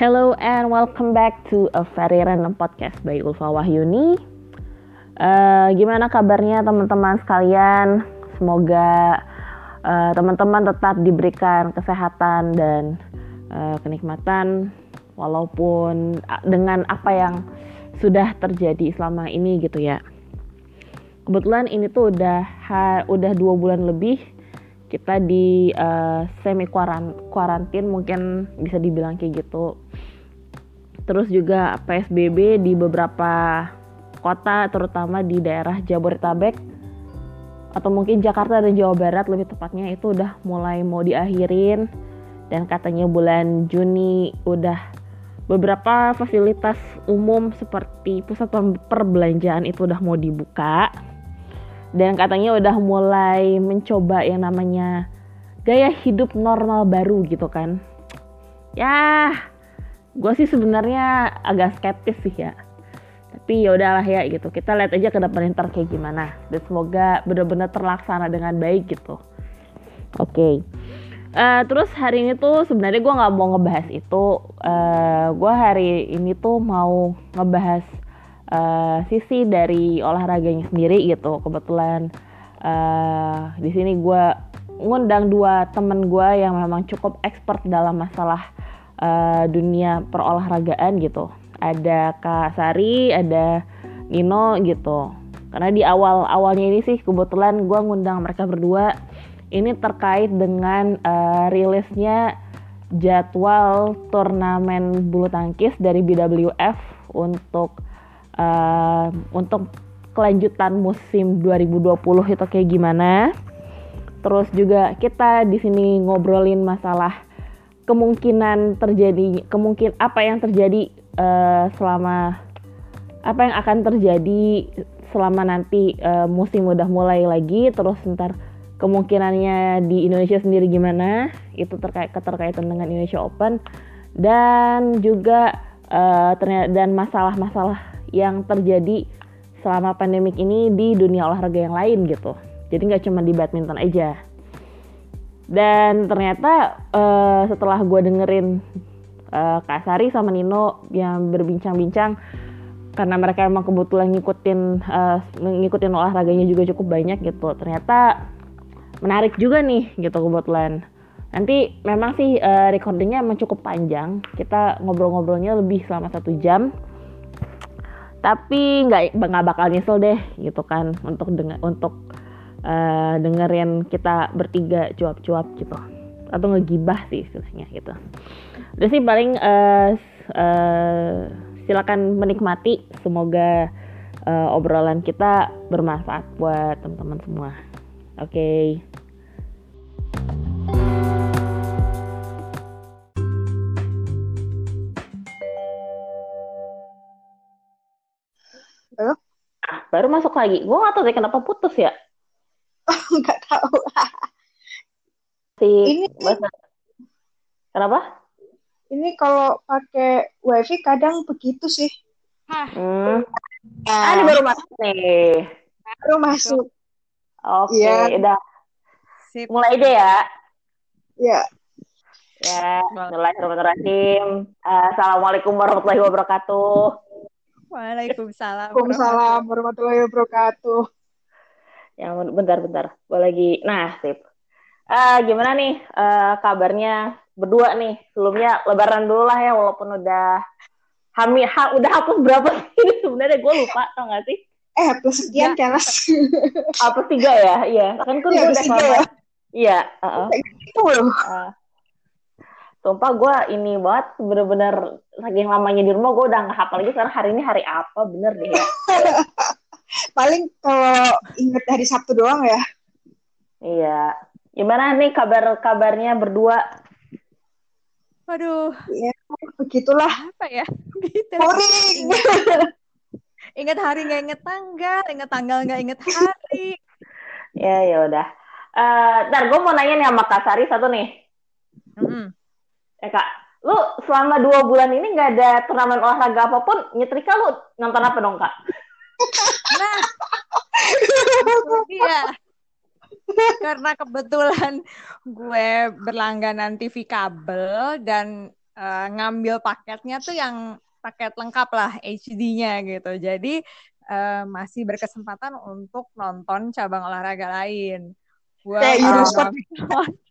Hello and welcome back to a very random podcast by Ulfa Wahyuni. Uh, gimana kabarnya teman-teman sekalian? Semoga uh, teman-teman tetap diberikan kesehatan dan uh, kenikmatan walaupun dengan apa yang sudah terjadi selama ini gitu ya. Kebetulan ini tuh udah ha, udah dua bulan lebih kita di uh, semi kuarantin mungkin bisa dibilang kayak gitu terus juga PSBB di beberapa kota terutama di daerah Jabodetabek atau mungkin Jakarta dan Jawa Barat lebih tepatnya itu udah mulai mau diakhirin. Dan katanya bulan Juni udah beberapa fasilitas umum seperti pusat perbelanjaan itu udah mau dibuka. Dan katanya udah mulai mencoba yang namanya gaya hidup normal baru gitu kan. Ya gue sih sebenarnya agak skeptis sih ya. Tapi ya udahlah ya gitu. Kita lihat aja ke depan ntar kayak gimana. Dan semoga benar-benar terlaksana dengan baik gitu. Oke. Okay. uh, terus hari ini tuh sebenarnya gue nggak mau ngebahas itu. Uh, eh, gue hari ini tuh mau ngebahas uh, sisi dari olahraganya sendiri gitu. Kebetulan uh, di sini gue ngundang dua temen gue yang memang cukup expert dalam masalah uh, dunia perolahragaan gitu. Ada Kak Sari ada Nino gitu. Karena di awal awalnya ini sih kebetulan gue ngundang mereka berdua. Ini terkait dengan uh, rilisnya jadwal turnamen bulu tangkis dari BWF untuk uh, untuk kelanjutan musim 2020 itu kayak gimana. Terus juga kita di sini ngobrolin masalah kemungkinan terjadi kemungkin apa yang terjadi uh, selama apa yang akan terjadi selama nanti uh, musim udah mulai lagi terus ntar kemungkinannya di Indonesia sendiri gimana itu terkait keterkaitan dengan Indonesia Open dan juga uh, ternyata dan masalah-masalah yang terjadi selama pandemik ini di dunia olahraga yang lain gitu. Jadi nggak cuma di badminton aja. Dan ternyata uh, setelah gue dengerin uh, Kak Sari sama Nino yang berbincang-bincang karena mereka emang kebetulan ngikutin uh, ngikutin olahraganya juga cukup banyak gitu. Ternyata menarik juga nih gitu kebetulan. Nanti memang sih uh, recordingnya emang cukup panjang. Kita ngobrol-ngobrolnya lebih selama satu jam tapi nggak nggak bakal nyesel deh gitu kan untuk denger untuk uh, dengerin kita bertiga cuap-cuap gitu atau ngegibah sih istilahnya gitu udah sih paling uh, uh, silakan menikmati semoga uh, obrolan kita bermanfaat buat teman-teman semua oke okay. Baru masuk lagi. Gue gak tau deh kenapa putus ya. Nggak tahu. si ini bahasa... Kenapa? Ini kalau pakai wifi kadang begitu sih. Hmm. Nah. Ah, ini baru masuk nih. Baru masuk. Oke, okay, ya. udah. Sip. Mulai deh ya. Ya. Ya, Bismillahirrahmanirrahim. Assalamualaikum warahmatullahi wabarakatuh. Waalaikumsalam. Waalaikumsalam warahmatullahi wabarakatuh. Ya bentar-bentar, gue lagi. Nah, sip. Uh, gimana nih uh, kabarnya berdua nih? Sebelumnya Lebaran dulu lah ya, walaupun udah hamil, ha, udah hapus berapa sih sebenarnya gue lupa, tau gak sih? Eh, hapus sekian kan? hapus tiga ya, iya. Kan kan ya, gue udah ya. Iya. Uh -uh. Uh, Sumpah gue ini banget bener-bener saking lamanya di rumah gue udah nggak hafal lagi sekarang hari ini hari apa bener deh ya. Paling kalau inget hari Sabtu doang ya. Iya. Gimana nih kabar-kabarnya berdua? Waduh. Ya, begitulah. Apa ya? Gitu. Boring. ingat hari nggak inget tanggal, inget tanggal nggak inget hari. ya ya udah. Uh, ntar gue mau nanya nih sama Kak Sari satu nih. Mm -hmm eh kak lu selama dua bulan ini nggak ada turnamen olahraga apa pun nyetrika lu nonton apa dong kak nah iya karena kebetulan gue berlangganan TV kabel dan uh, ngambil paketnya tuh yang paket lengkap lah HD-nya gitu. Jadi uh, masih berkesempatan untuk nonton cabang olahraga lain. Gua Kayak Eurosport.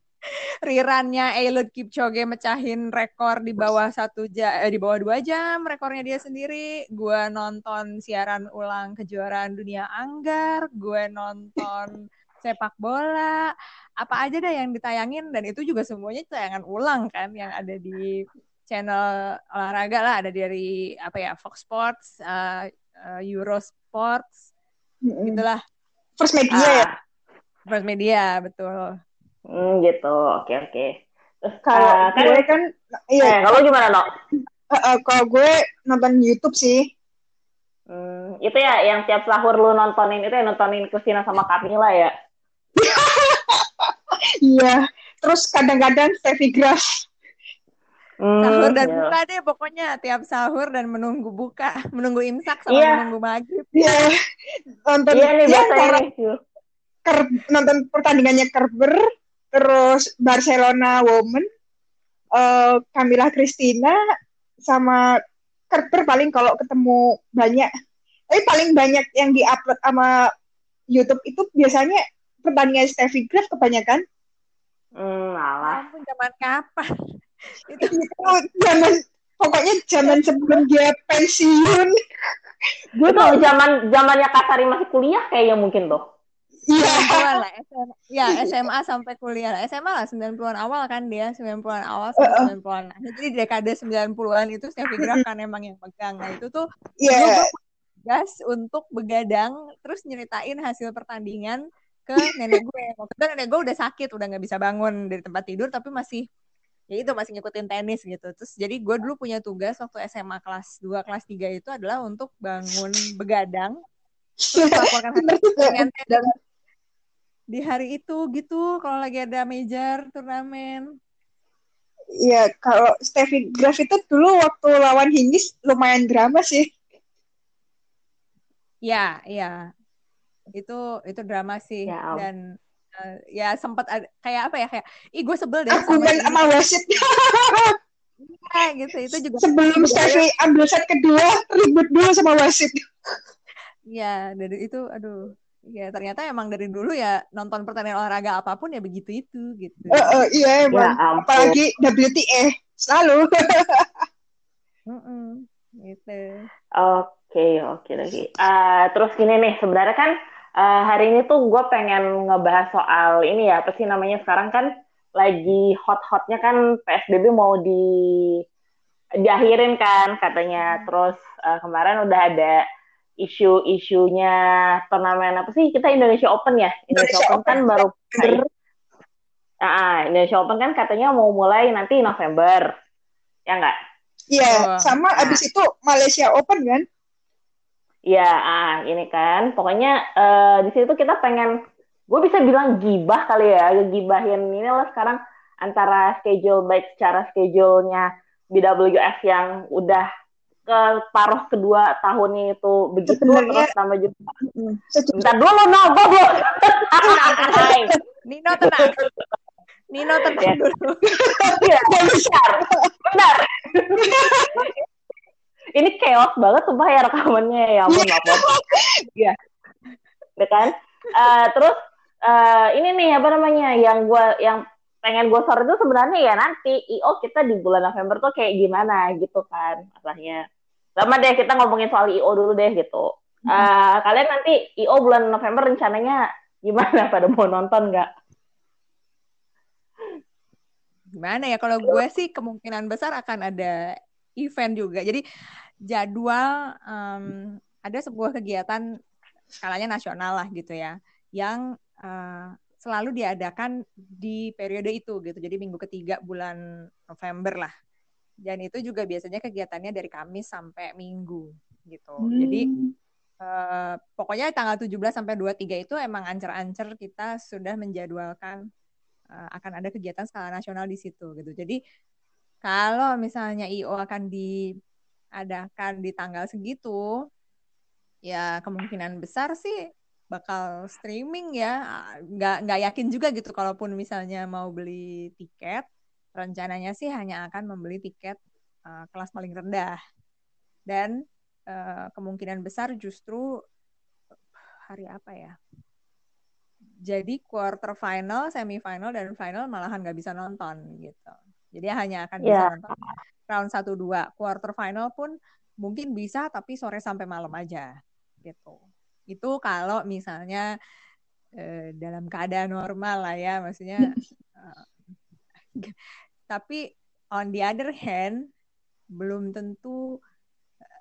Rirannya Eliud Kipchoge mecahin rekor di bawah satu jam, eh, di bawah dua jam rekornya dia sendiri. Gue nonton siaran ulang kejuaraan dunia anggar. Gue nonton sepak bola. Apa aja deh yang ditayangin dan itu juga semuanya tayangan ulang kan yang ada di channel olahraga lah. Ada dari apa ya Fox Sports, uh, uh, Eurosports, mm-hmm. gitulah. First Media uh, ya. First Media betul. Hmm, gitu. Oke, oke. Terus kalau uh, kan, gue kan iya. Eh, kalau gimana, No? Uh, uh, kalau gue nonton YouTube sih. Hmm, itu ya yang tiap sahur lu nontonin itu ya nontonin Christina sama Camila ya? Iya. Terus kadang-kadang Steffi Graf. Hmm, sahur dan iya. buka deh pokoknya tiap sahur dan menunggu buka, menunggu imsak sama yeah. menunggu maghrib. Iya. Yeah. Nonton Iya nih. Ker, nonton pertandingannya Kerber, terus Barcelona Women, uh, Camila Christina sama Kerber paling kalau ketemu banyak. Tapi paling banyak yang diupload sama YouTube itu biasanya pertandingan Steffi Graf kebanyakan. Hmm, alah. Zaman kapan? itu, itu zaman pokoknya zaman sebelum dia pensiun. Gue tau zaman zamannya Kasari masih kuliah kayaknya mungkin tuh. Iya. lah, SMA, ya SMA sampai kuliah lah. SMA lah 90-an awal kan dia, 90-an awal sampai 90-an. Jadi dekade 90-an itu saya pikir kan emang yang pegang. Nah, itu tuh yeah. gas untuk begadang terus nyeritain hasil pertandingan ke nenek gue. Waktu itu nenek gue udah sakit, udah nggak bisa bangun dari tempat tidur tapi masih ya itu masih ngikutin tenis gitu. Terus jadi gue dulu punya tugas waktu SMA kelas 2, kelas 3 itu adalah untuk bangun begadang terus melaporkan hasil di hari itu gitu kalau lagi ada major turnamen. Iya, kalau Steffi Graf itu dulu waktu lawan Hingis lumayan drama sih. Ya, ya. Itu itu drama sih ya, dan uh, ya sempat kayak apa ya kayak ih gue sebel deh aku kan sama wasit. Iya gitu itu juga sebelum Steffi ambil set kedua ribut dulu sama wasit. Iya, dari itu aduh ya ternyata emang dari dulu ya nonton pertandingan olahraga apa pun ya begitu itu gitu. Uh, uh, iya emang. Ya, Apalagi WTA selalu. mm -mm, gitu. Oke oke lagi. Uh, terus gini nih sebenarnya kan uh, hari ini tuh gue pengen ngebahas soal ini ya apa sih namanya sekarang kan lagi hot-hotnya kan PSBB mau di diakhirin kan katanya. Terus uh, kemarin udah ada isu-isunya turnamen apa sih? Kita Indonesia Open ya? Indonesia, Indonesia Open, kan baru ber ah Indonesia Open kan katanya mau mulai nanti November. Ya enggak iya oh. sama nah. abis itu Malaysia Open kan? Iya, ah ini kan. Pokoknya uh, di situ kita pengen gue bisa bilang gibah kali ya gibahin ini lah sekarang antara schedule baik secara schedule-nya BWF yang udah ke paruh kedua tahun itu. Begitu Sebenarnya, terus sama juga bentar dulu no goblok. Nino tenang. Nino tenang ya. dulu. Ya, benar benar ini chaos banget sumpah ya rekamannya. Ya ampun maaf ya ya kan? Uh, terus uh, ini nih apa namanya yang gua yang pengen gue sore itu sebenarnya ya nanti IO kita di bulan November tuh kayak gimana gitu kan masalahnya Lama deh kita ngomongin soal IO dulu deh gitu. Uh, kalian nanti IO bulan November rencananya gimana? Pada mau nonton nggak? Gimana ya? Kalau gue sih kemungkinan besar akan ada event juga. Jadi jadwal um, ada sebuah kegiatan skalanya nasional lah gitu ya, yang uh, selalu diadakan di periode itu gitu. Jadi minggu ketiga bulan November lah dan itu juga biasanya kegiatannya dari Kamis sampai Minggu gitu. Hmm. Jadi uh, pokoknya tanggal 17 sampai 23 itu emang ancer-ancer kita sudah menjadwalkan uh, akan ada kegiatan skala nasional di situ gitu. Jadi kalau misalnya IO akan diadakan di tanggal segitu, ya kemungkinan besar sih bakal streaming ya. Nggak nggak yakin juga gitu kalaupun misalnya mau beli tiket rencananya sih hanya akan membeli tiket uh, kelas paling rendah dan uh, kemungkinan besar justru hari apa ya jadi quarter final, semifinal dan final malahan nggak bisa nonton gitu. Jadi hanya akan bisa yeah. nonton round 1 2. Quarter final pun mungkin bisa tapi sore sampai malam aja gitu. Itu kalau misalnya eh, dalam keadaan normal lah ya, maksudnya tapi on the other hand belum tentu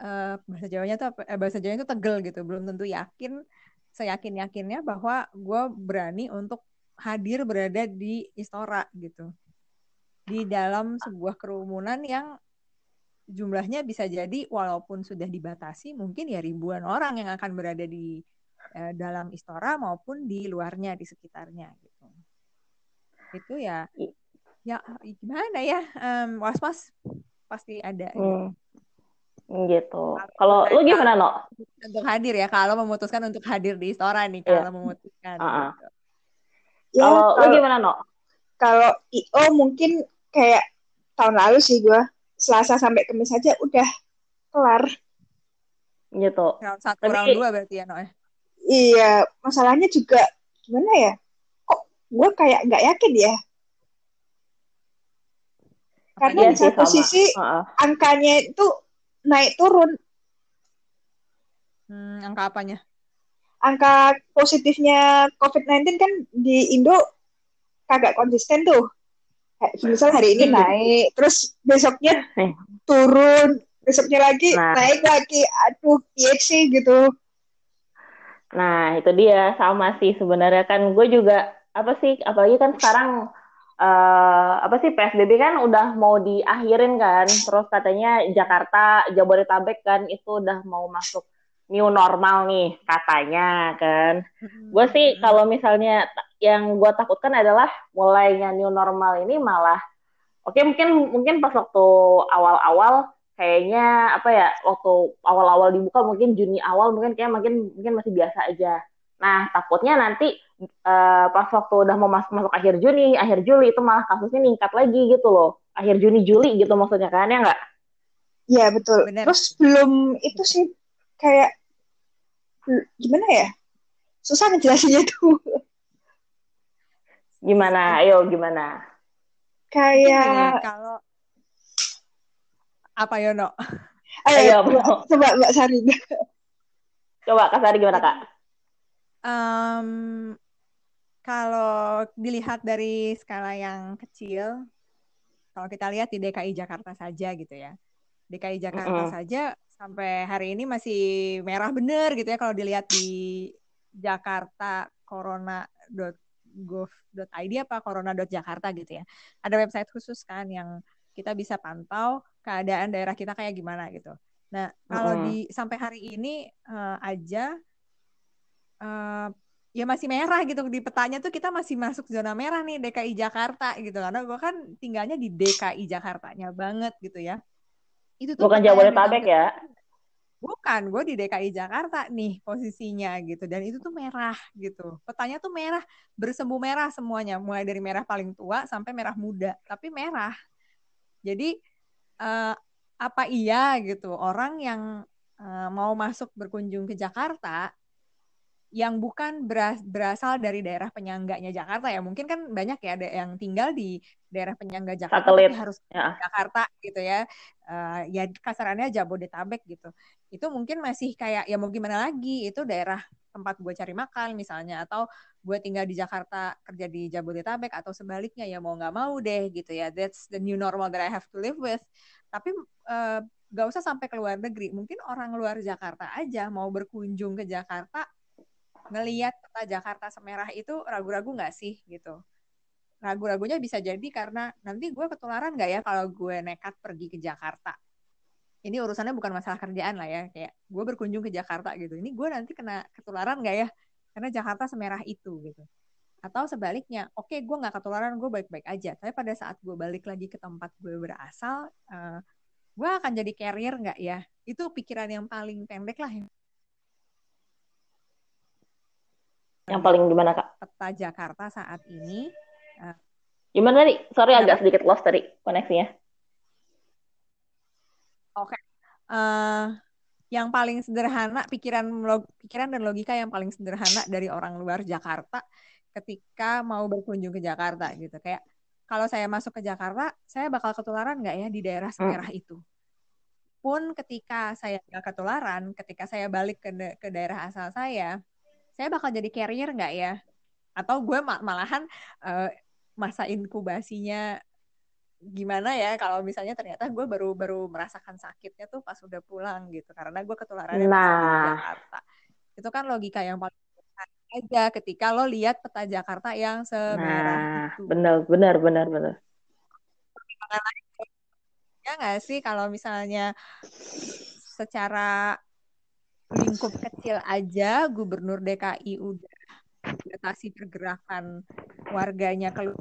uh, bahasa Jawanya tuh eh, bahasa Jawanya itu tegel gitu, belum tentu yakin seyakin yakinnya bahwa gue berani untuk hadir berada di Istora gitu. Di dalam sebuah kerumunan yang jumlahnya bisa jadi walaupun sudah dibatasi mungkin ya ribuan orang yang akan berada di eh, dalam Istora maupun di luarnya di sekitarnya gitu. Itu ya ya gimana ya um, was was pasti ada gitu. hmm. gitu gitu. Kalau lu gimana, No? Untuk hadir ya, kalau memutuskan untuk hadir di Istora nih, yeah. kalau memutuskan. Uh -uh. Gitu. Ya, kalau lu gimana, No? Kalau IO mungkin kayak tahun lalu sih gue, Selasa sampai Kamis aja udah kelar. Gitu. Round satu, Tapi, round dua berarti ya, No? Ya? Iya, masalahnya juga gimana ya? Kok gue kayak nggak yakin ya karena iya di satu sisi uh -uh. angkanya itu naik turun. Hmm, angka apanya? Angka positifnya COVID-19 kan di Indo kagak konsisten tuh. Misal hari ini hmm. naik, terus besoknya eh. turun, besoknya lagi nah. naik lagi. Aduh, iya sih gitu. Nah, itu dia sama sih sebenarnya kan gue juga apa sih apalagi kan sekarang uh, apa sih PSBB kan udah mau diakhirin kan, terus katanya Jakarta, Jabodetabek kan itu udah mau masuk new normal nih katanya kan. Gue sih kalau misalnya yang gue takutkan adalah mulainya new normal ini malah, oke okay, mungkin mungkin pas waktu awal-awal kayaknya apa ya waktu awal-awal dibuka mungkin Juni awal mungkin kayak mungkin mungkin masih biasa aja. Nah takutnya nanti uh, pas waktu udah mau masuk masuk akhir Juni, akhir Juli itu malah kasusnya meningkat lagi gitu loh. Akhir Juni Juli gitu maksudnya kan ya nggak? Iya betul. Bener. Terus belum itu sih kayak gimana ya? Susah ngejelasinnya tuh. Gimana? Ayo gimana? Kayak kalau apa Yono? Ayo, Ayo coba Mbak Sari. Coba Kak Sari gimana Kak? Um, kalau dilihat dari skala yang kecil, kalau kita lihat di DKI Jakarta saja gitu ya. DKI Jakarta uh -uh. saja sampai hari ini masih merah bener gitu ya kalau dilihat di Jakarta corona.gov.id apa corona.jakarta gitu ya. Ada website khusus kan yang kita bisa pantau keadaan daerah kita kayak gimana gitu. Nah, kalau uh -uh. di sampai hari ini uh, aja uh, ya masih merah gitu di petanya tuh kita masih masuk zona merah nih DKI Jakarta gitu. Karena gue kan tinggalnya di DKI Jakartanya banget gitu ya. Itu tuh bukan Jabodetabek ya? Bukan gue di DKI Jakarta nih posisinya gitu. Dan itu tuh merah gitu. Petanya tuh merah bersemu merah semuanya. Mulai dari merah paling tua sampai merah muda. Tapi merah. Jadi uh, apa iya gitu. Orang yang uh, mau masuk berkunjung ke Jakarta yang bukan berasal dari daerah penyangganya Jakarta ya. Mungkin kan banyak ya ada yang tinggal di daerah penyangga Jakarta Satelit. tapi harus ya. Jakarta gitu ya. Uh, ya kasarannya Jabodetabek gitu. Itu mungkin masih kayak ya mau gimana lagi itu daerah tempat gue cari makan misalnya atau gue tinggal di Jakarta kerja di Jabodetabek atau sebaliknya ya mau nggak mau deh gitu ya. That's the new normal that I have to live with. Tapi uh, gak usah sampai ke luar negeri. Mungkin orang luar Jakarta aja mau berkunjung ke Jakarta ngeliat peta Jakarta semerah itu ragu-ragu nggak sih gitu? Ragu-ragunya bisa jadi karena nanti gue ketularan nggak ya kalau gue nekat pergi ke Jakarta? Ini urusannya bukan masalah kerjaan lah ya kayak gue berkunjung ke Jakarta gitu. Ini gue nanti kena ketularan nggak ya? Karena Jakarta semerah itu gitu. Atau sebaliknya oke okay, gue nggak ketularan gue baik-baik aja. Tapi pada saat gue balik lagi ke tempat gue berasal uh, gue akan jadi carrier nggak ya? Itu pikiran yang paling pendek lah yang paling gimana kak? Peta Jakarta saat ini uh, Gimana tadi? Sorry agak sedikit lost tadi koneksinya. Oke. Okay. Uh, eh, yang paling sederhana pikiran log, pikiran dan logika yang paling sederhana dari orang luar Jakarta ketika mau berkunjung ke Jakarta gitu kayak kalau saya masuk ke Jakarta saya bakal ketularan nggak ya di daerah semerah hmm. itu pun ketika saya nggak ketularan ketika saya balik ke ke daerah asal saya saya bakal jadi carrier nggak ya? Atau gue malahan uh, masa inkubasinya gimana ya? Kalau misalnya ternyata gue baru baru merasakan sakitnya tuh pas udah pulang gitu. Karena gue ketularan nah. di Jakarta. Itu kan logika yang paling aja ketika lo lihat peta Jakarta yang semerah nah, itu. benar benar benar benar ya nggak sih kalau misalnya secara lingkup kecil aja gubernur DKI udah batasi pergerakan warganya keluar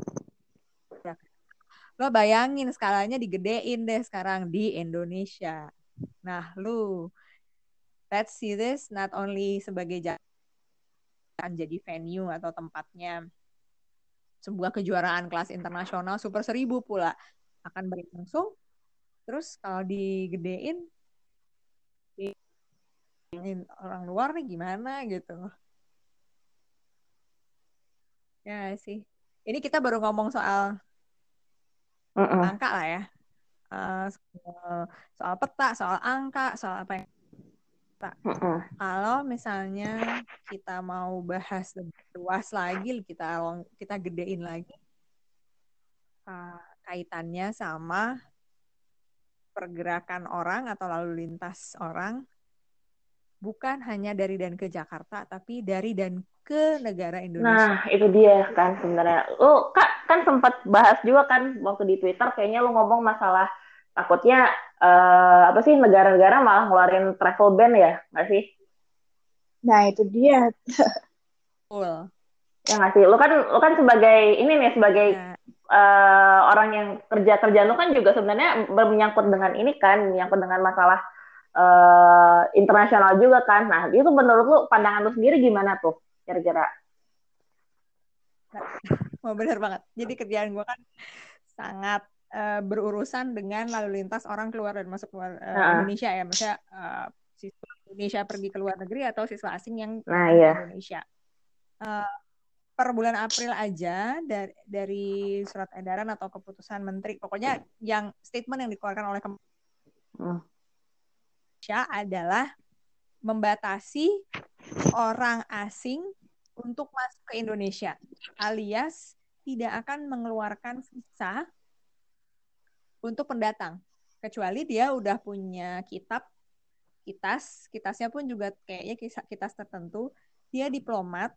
lo bayangin skalanya digedein deh sekarang di Indonesia. Nah, lu let's see this not only sebagai jalan jadi venue atau tempatnya sebuah kejuaraan kelas internasional super seribu pula akan berlangsung. Terus kalau digedein orang luar nih gimana gitu. Ya sih. Ini kita baru ngomong soal uh-uh. angka lah ya uh, soal, peta soal angka soal apa yang uh-uh. kalau misalnya kita mau bahas lebih luas lagi kita kita gedein lagi uh, kaitannya sama pergerakan orang atau lalu lintas orang bukan hanya dari dan ke Jakarta, tapi dari dan ke negara Indonesia. Nah, itu dia kan sebenarnya. Lu Kak kan sempat bahas juga kan waktu di Twitter kayaknya lu ngomong masalah takutnya uh, apa sih negara-negara malah ngeluarin travel ban ya, nggak sih? Nah, itu dia. Cool. Ya nggak sih? Lu kan lu kan sebagai ini nih sebagai ya. uh, orang yang kerja kerja lu kan juga sebenarnya bermenyangkut dengan ini kan, menyangkut dengan masalah uh, internasional juga kan. Nah, itu menurut lu pandangan lu sendiri gimana tuh kira-kira? Oh, benar banget. Jadi kerjaan gue kan sangat uh, berurusan dengan lalu lintas orang keluar dan masuk keluar uh, nah. Indonesia ya. Maksudnya uh, siswa Indonesia pergi ke luar negeri atau siswa asing yang nah, iya. Indonesia. Uh, per bulan April aja dari, dari surat edaran atau keputusan menteri, pokoknya yang statement yang dikeluarkan oleh hmm. Indonesia adalah membatasi orang asing untuk masuk ke Indonesia, alias tidak akan mengeluarkan visa untuk pendatang, kecuali dia udah punya kitab, kitas, kitasnya pun juga kayaknya kitas tertentu, dia diplomat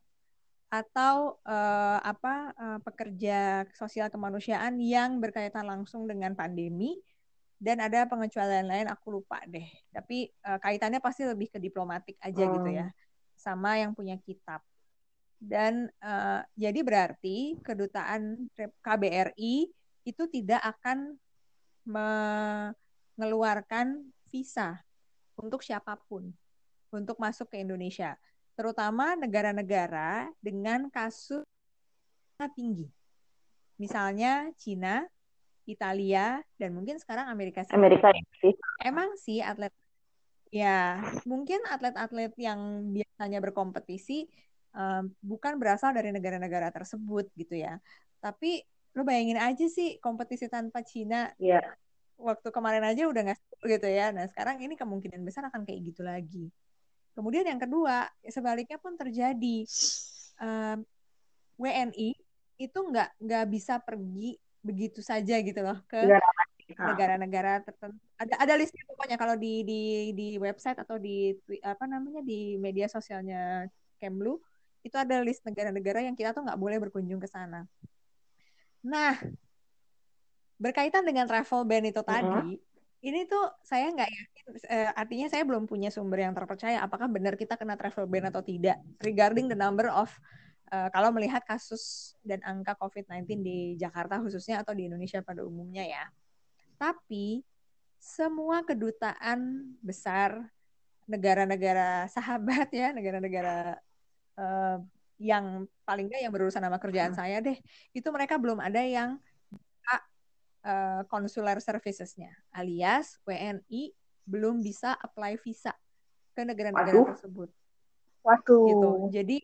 atau uh, apa uh, pekerja sosial kemanusiaan yang berkaitan langsung dengan pandemi dan ada pengecualian lain aku lupa deh tapi uh, kaitannya pasti lebih ke diplomatik aja hmm. gitu ya oh. sama yang punya kitab dan uh, jadi berarti kedutaan KBRI itu tidak akan mengeluarkan visa untuk siapa pun untuk masuk ke Indonesia terutama negara-negara dengan kasus tinggi misalnya Cina Italia dan mungkin sekarang Amerika Serikat. Amerika sih. Emang sih atlet ya mungkin atlet-atlet yang biasanya berkompetisi um, bukan berasal dari negara-negara tersebut gitu ya. Tapi lo bayangin aja sih kompetisi tanpa Cina. Yeah. Waktu kemarin aja udah nggak gitu ya. Nah sekarang ini kemungkinan besar akan kayak gitu lagi. Kemudian yang kedua sebaliknya pun terjadi um, WNI itu nggak nggak bisa pergi begitu saja gitu loh ke negara-negara tertentu. Ada ada listnya pokoknya kalau di di di website atau di apa namanya di media sosialnya Kemlu itu ada list negara-negara yang kita tuh nggak boleh berkunjung ke sana. Nah, berkaitan dengan travel ban itu tadi, uh -huh. ini tuh saya nggak yakin, eh, artinya saya belum punya sumber yang terpercaya apakah benar kita kena travel ban atau tidak regarding the number of uh, kalau melihat kasus dan angka COVID-19 di Jakarta khususnya atau di Indonesia pada umumnya ya. Tapi semua kedutaan besar negara-negara sahabat ya, negara-negara uh, yang paling nggak yang berurusan sama kerjaan Hmm. saya deh, itu mereka belum ada yang consular servicesnya, alias WNI belum bisa apply visa ke negara-negara tersebut Waduh. gitu. Jadi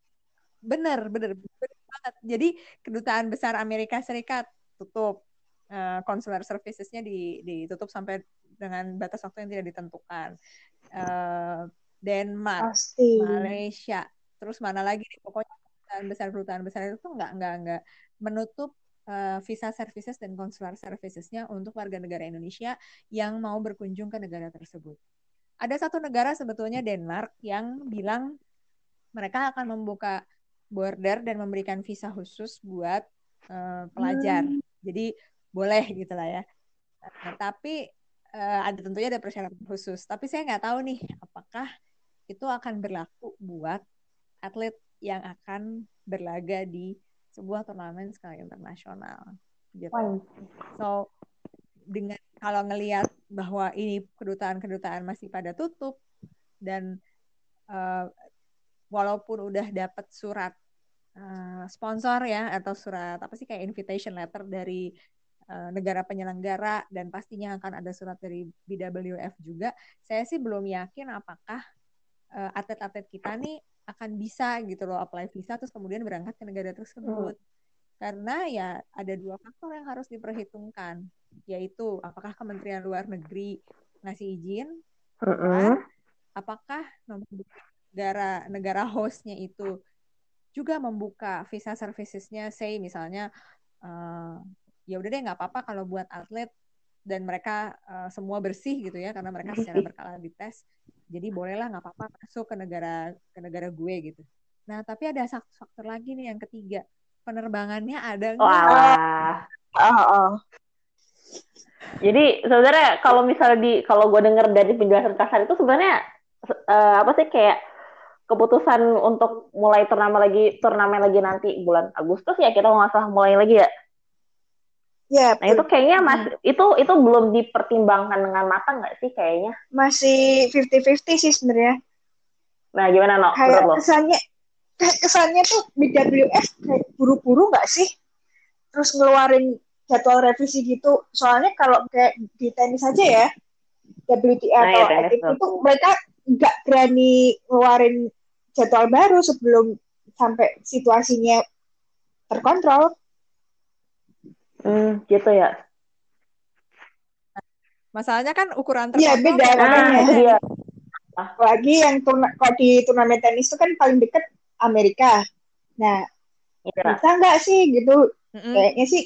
benar, benar, benar banget. Jadi kedutaan besar Amerika Serikat tutup eh, consular servicesnya di, ditutup sampai dengan batas waktu yang tidak ditentukan. Eh, Denmark, Pasti. Malaysia, terus mana lagi nih pokoknya perusahaan besar perusahaan besar itu tuh nggak nggak nggak menutup eh, visa services dan consular servicesnya untuk warga negara Indonesia yang mau berkunjung ke negara tersebut. Ada satu negara sebetulnya Denmark yang bilang mereka akan membuka border dan memberikan visa khusus buat eh, pelajar. Hmm. Jadi boleh gitu lah ya. Nah, tapi eh, ada tentunya ada persyaratan khusus. Tapi saya nggak tahu nih apakah itu akan berlaku buat atlet yang akan berlaga di sebuah turnamen skala internasional. Gitu. So dengan kalau ngelihat bahwa ini kedutaan-kedutaan masih pada tutup dan eh, walaupun udah dapat surat eh, sponsor ya atau surat apa sih kayak invitation letter dari eh, negara penyelenggara dan pastinya akan ada surat dari BWF juga, saya sih belum yakin apakah eh, atlet-atlet kita nih akan bisa gitu loh apply visa terus kemudian berangkat ke negara tersebut. Karena ya ada dua faktor yang harus diperhitungkan, yaitu apakah Kementerian Luar Negeri ngasih izin, Mm-mm. apakah negara negara hostnya itu juga membuka visa servicesnya, say misalnya eh, ya udah deh nggak apa-apa kalau buat atlet dan mereka eh, semua bersih gitu ya karena mereka secara berkala dites, jadi bolehlah nggak apa-apa masuk ke negara ke negara gue gitu. Nah tapi ada satu faktor lagi nih yang ketiga, penerbangannya ada nggak? Oh, oh. Jadi sebenarnya kalau misalnya di kalau gue denger dari penjelasan kasar itu sebenarnya eh, apa sih kayak keputusan untuk mulai turnamen lagi turnamen lagi nanti bulan Agustus ya kita nggak salah mulai lagi ya. Ya, Nah itu kayaknya mas itu itu belum dipertimbangkan dengan matang nggak sih kayaknya. masih 50-50 sih sebenarnya. Nah gimana no Kayak menurut kesannya kayak kesannya tuh BWF kayak buru-buru nggak sih? Terus ngeluarin jadwal revisi gitu. Soalnya kalau kayak di tenis aja ya, WTA Nah, atau ya, tenis itu mereka nggak berani ngeluarin jadwal baru sebelum sampai situasinya terkontrol. Hmm, gitu ya. Masalahnya kan ukuran Iya, terkontrol beda, beda. Nah makanya. itu dia. Apalagi yang turna, kalau di turnamen tenis itu kan paling deket Amerika. Nah, Iya. bisa nggak sih gitu? Mm-mm. Kayaknya sih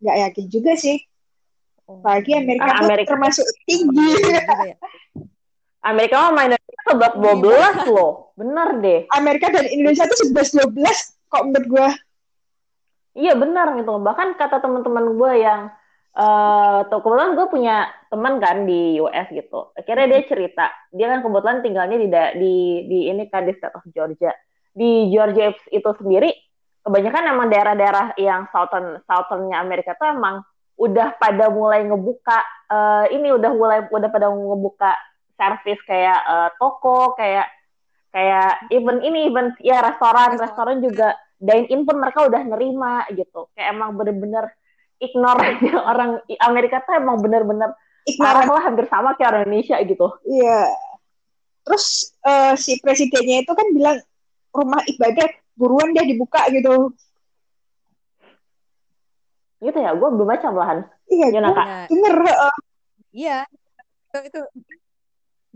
nggak yakin juga sih. Oh. Apalagi Amerika Ah, tuh Amerika. termasuk tinggi. Iya juga ya. Amerika mah main sebab 12 loh. Bener deh. Amerika dan Indonesia tuh 11-12 kok menurut gue. Iya benar gitu. Bahkan kata teman-teman gue yang eh tuh kebetulan gue punya teman kan di US gitu. Akhirnya dia cerita, dia kan kebetulan tinggalnya di di di ini kan di state of Georgia. Di Georgia itu sendiri kebanyakan emang daerah-daerah yang southern southernnya Amerika tuh emang udah pada mulai ngebuka eh, ini udah mulai udah pada ngebuka service kayak eh, toko kayak kayak even ini even ya restoran Restoran. juga dine in pun mereka udah nerima gitu kayak emang bener-bener ignore aja orang Amerika tuh emang bener-bener parah lah hampir sama kayak orang Indonesia gitu Iya. Terus eh, si presidennya itu kan bilang rumah ibadah buruan deh dibuka gitu. gitu ya gue belum baca malahan Iya, Gimana, gue denger. eh, Iya, itu, itu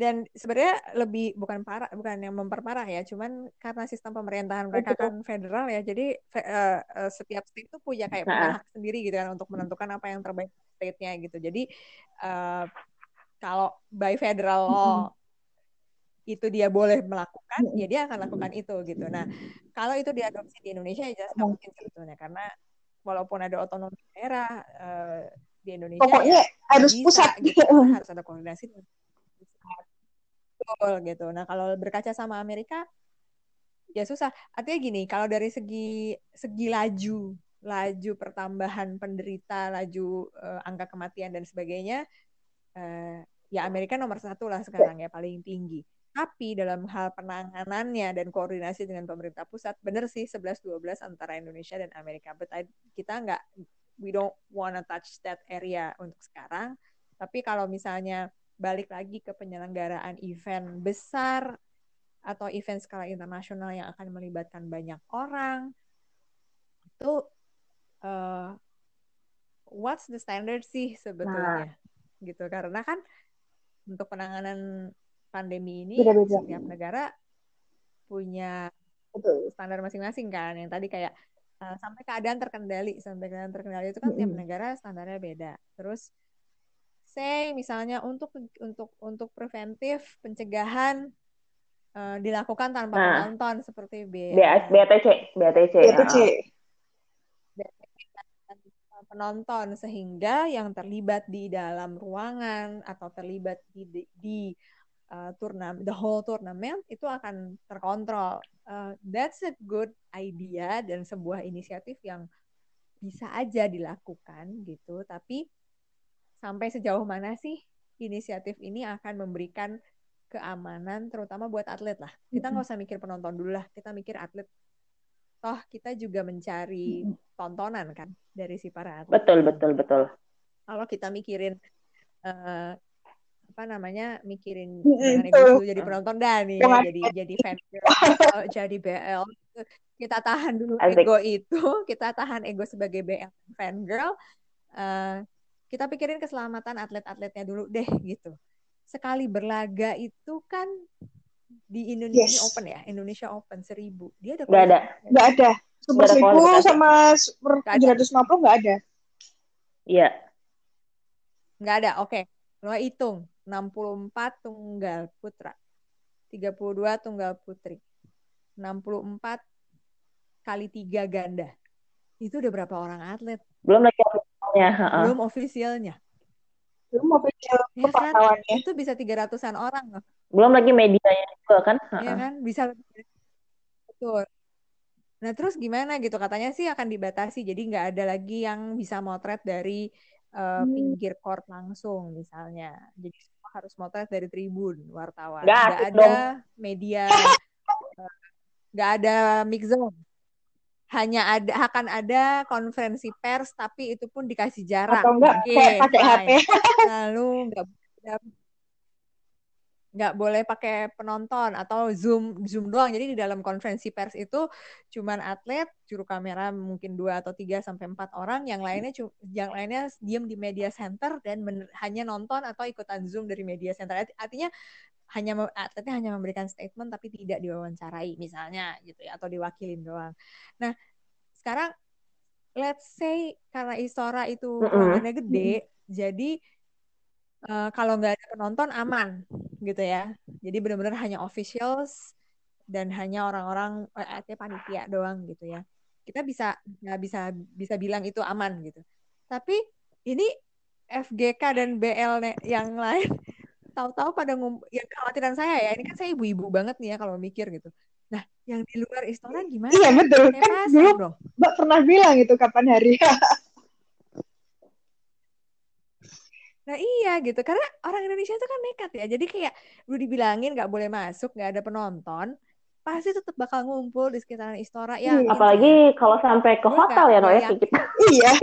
dan sebenarnya lebih bukan parah, bukan yang memperparah ya, cuman karena sistem pemerintahan mereka Betul. kan federal ya, jadi eh, eh, setiap state itu punya kayak Nah. hak sendiri gitu kan untuk menentukan apa yang terbaik state-nya gitu. Jadi eh, kalau by federal law itu dia boleh melakukan, ya dia akan lakukan itu gitu. Nah, kalau itu diadopsi di Indonesia ya jelas nggak mungkin sebetulnya karena walaupun ada otonomi daerah eh, di Indonesia pokoknya ya harus bisa pusat. gitu karena harus ada koordinasi. Betul gitu nah kalau berkaca sama Amerika ya susah artinya gini kalau dari segi segi laju laju pertambahan penderita laju eh, angka kematian dan sebagainya eh, ya Amerika nomor satu lah sekarang ya paling tinggi Tapi dalam hal penanganannya dan koordinasi dengan pemerintah pusat, benar sih 11-12 antara Indonesia dan Amerika. But I, kita nggak, we don't wanna touch that area untuk sekarang. Tapi kalau misalnya balik lagi ke penyelenggaraan event besar atau event skala internasional yang akan melibatkan banyak orang, itu uh, what's the standard sih sebetulnya? Nah. Gitu karena kan untuk penanganan pandemi ini Beda -beda. setiap negara punya Betul. standar masing-masing kan. Yang tadi kayak uh, sampai keadaan terkendali, sampai keadaan terkendali itu kan mm -hmm. tiap negara standarnya beda. Terus say misalnya untuk untuk untuk preventif pencegahan uh, dilakukan tanpa nah, penonton seperti B BTC BTC BTC penonton sehingga yang terlibat di dalam ruangan atau terlibat di di, di uh, turnamen the whole tournament itu akan terkontrol. Uh, that's a good idea dan sebuah inisiatif yang bisa aja dilakukan gitu. Tapi sampai sejauh mana sih inisiatif ini akan memberikan keamanan terutama buat atlet lah. Kita nggak usah mikir penonton dulu lah, kita mikir atlet. Toh kita juga mencari tontonan kan dari si para atlet. Betul betul betul. Kalau kita mikirin uh, apa namanya mikirin ego jadi penonton dah nih ya, jadi jadi fan jadi BL kita tahan dulu Asik. ego itu kita tahan ego sebagai BL fan girl uh, kita pikirin keselamatan atlet-atletnya dulu deh gitu sekali berlaga itu kan di Indonesia yes. Open ya, Indonesia Open seribu. Dia ada nggak ada, nggak ada. Super seribu sama super tujuh ratus lima puluh nggak ada. Iya. Nggak ada. Oke, okay. lo hitung enam puluh empat tunggal putra, tiga puluh dua tunggal putri, enam puluh empat kali tiga ganda. Itu udah berapa orang atlet? Belum lagi ofisialnya. Belum ofisialnya. Belum official ya kan? Itu bisa tiga ratusan orang loh. Belum lagi medianya juga kan? Iya kan? Bisa betul. Nah terus gimana gitu katanya sih akan dibatasi jadi nggak ada lagi yang bisa motret dari uh, hmm. pinggir court langsung misalnya. Jadi semua harus motret dari tribun wartawan. Nggak ada dong. media, eh, nggak uh, ada mix zone hanya ada akan ada konferensi pers tapi itu pun dikasih jarak. Atau enggak okay, pakai HP. Lalu enggak nggak boleh pakai penonton atau zoom zoom doang jadi di dalam konferensi pers itu cuman atlet juru kamera mungkin dua atau tiga sampai empat orang yang lainnya yang lainnya diem di media center dan hanya nonton atau ikutan zoom dari media center artinya hanya atletnya hanya memberikan statement tapi tidak diwawancarai misalnya gitu ya atau diwakilin doang. Nah, sekarang let's say karena Istora itu ruangannya gede, mm -hmm. jadi uh, kalau nggak ada penonton aman gitu ya. Jadi benar-benar hanya officials dan hanya orang-orang eh, panitia doang gitu ya. Kita bisa nggak bisa bisa bilang itu aman gitu. Tapi ini FGK dan BL yang lain tahu-tahu pada ngum yang kekhawatiran saya ya ini kan saya ibu-ibu banget nih ya kalau mikir gitu. Nah yang di luar istora gimana? Iya betul. Kan dulu dong. mbak pernah bilang itu kapan hari. Nah iya gitu. Karena orang Indonesia itu kan nekat ya. Jadi kayak udah dibilangin nggak boleh masuk nggak ada penonton pasti tetap bakal ngumpul di sekitaran Istora. Ya. Hmm, apalagi kalau sampai ke hotel ya Noya ya kita. Iya.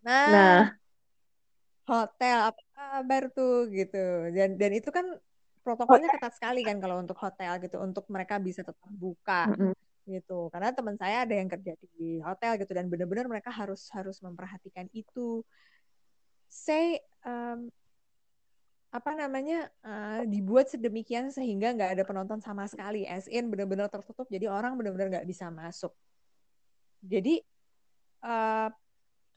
Nah, nah, hotel. apa kabar tuh gitu. Dan dan itu kan protokolnya ketat sekali kan kalau untuk hotel gitu untuk mereka bisa tetap buka mm-hmm. gitu. Karena teman saya ada yang kerja di hotel gitu dan benar-benar mereka harus harus memperhatikan itu. Say um, apa namanya uh, dibuat sedemikian sehingga nggak ada penonton sama sekali. As in benar-benar tertutup jadi orang benar-benar nggak bisa masuk. Jadi uh,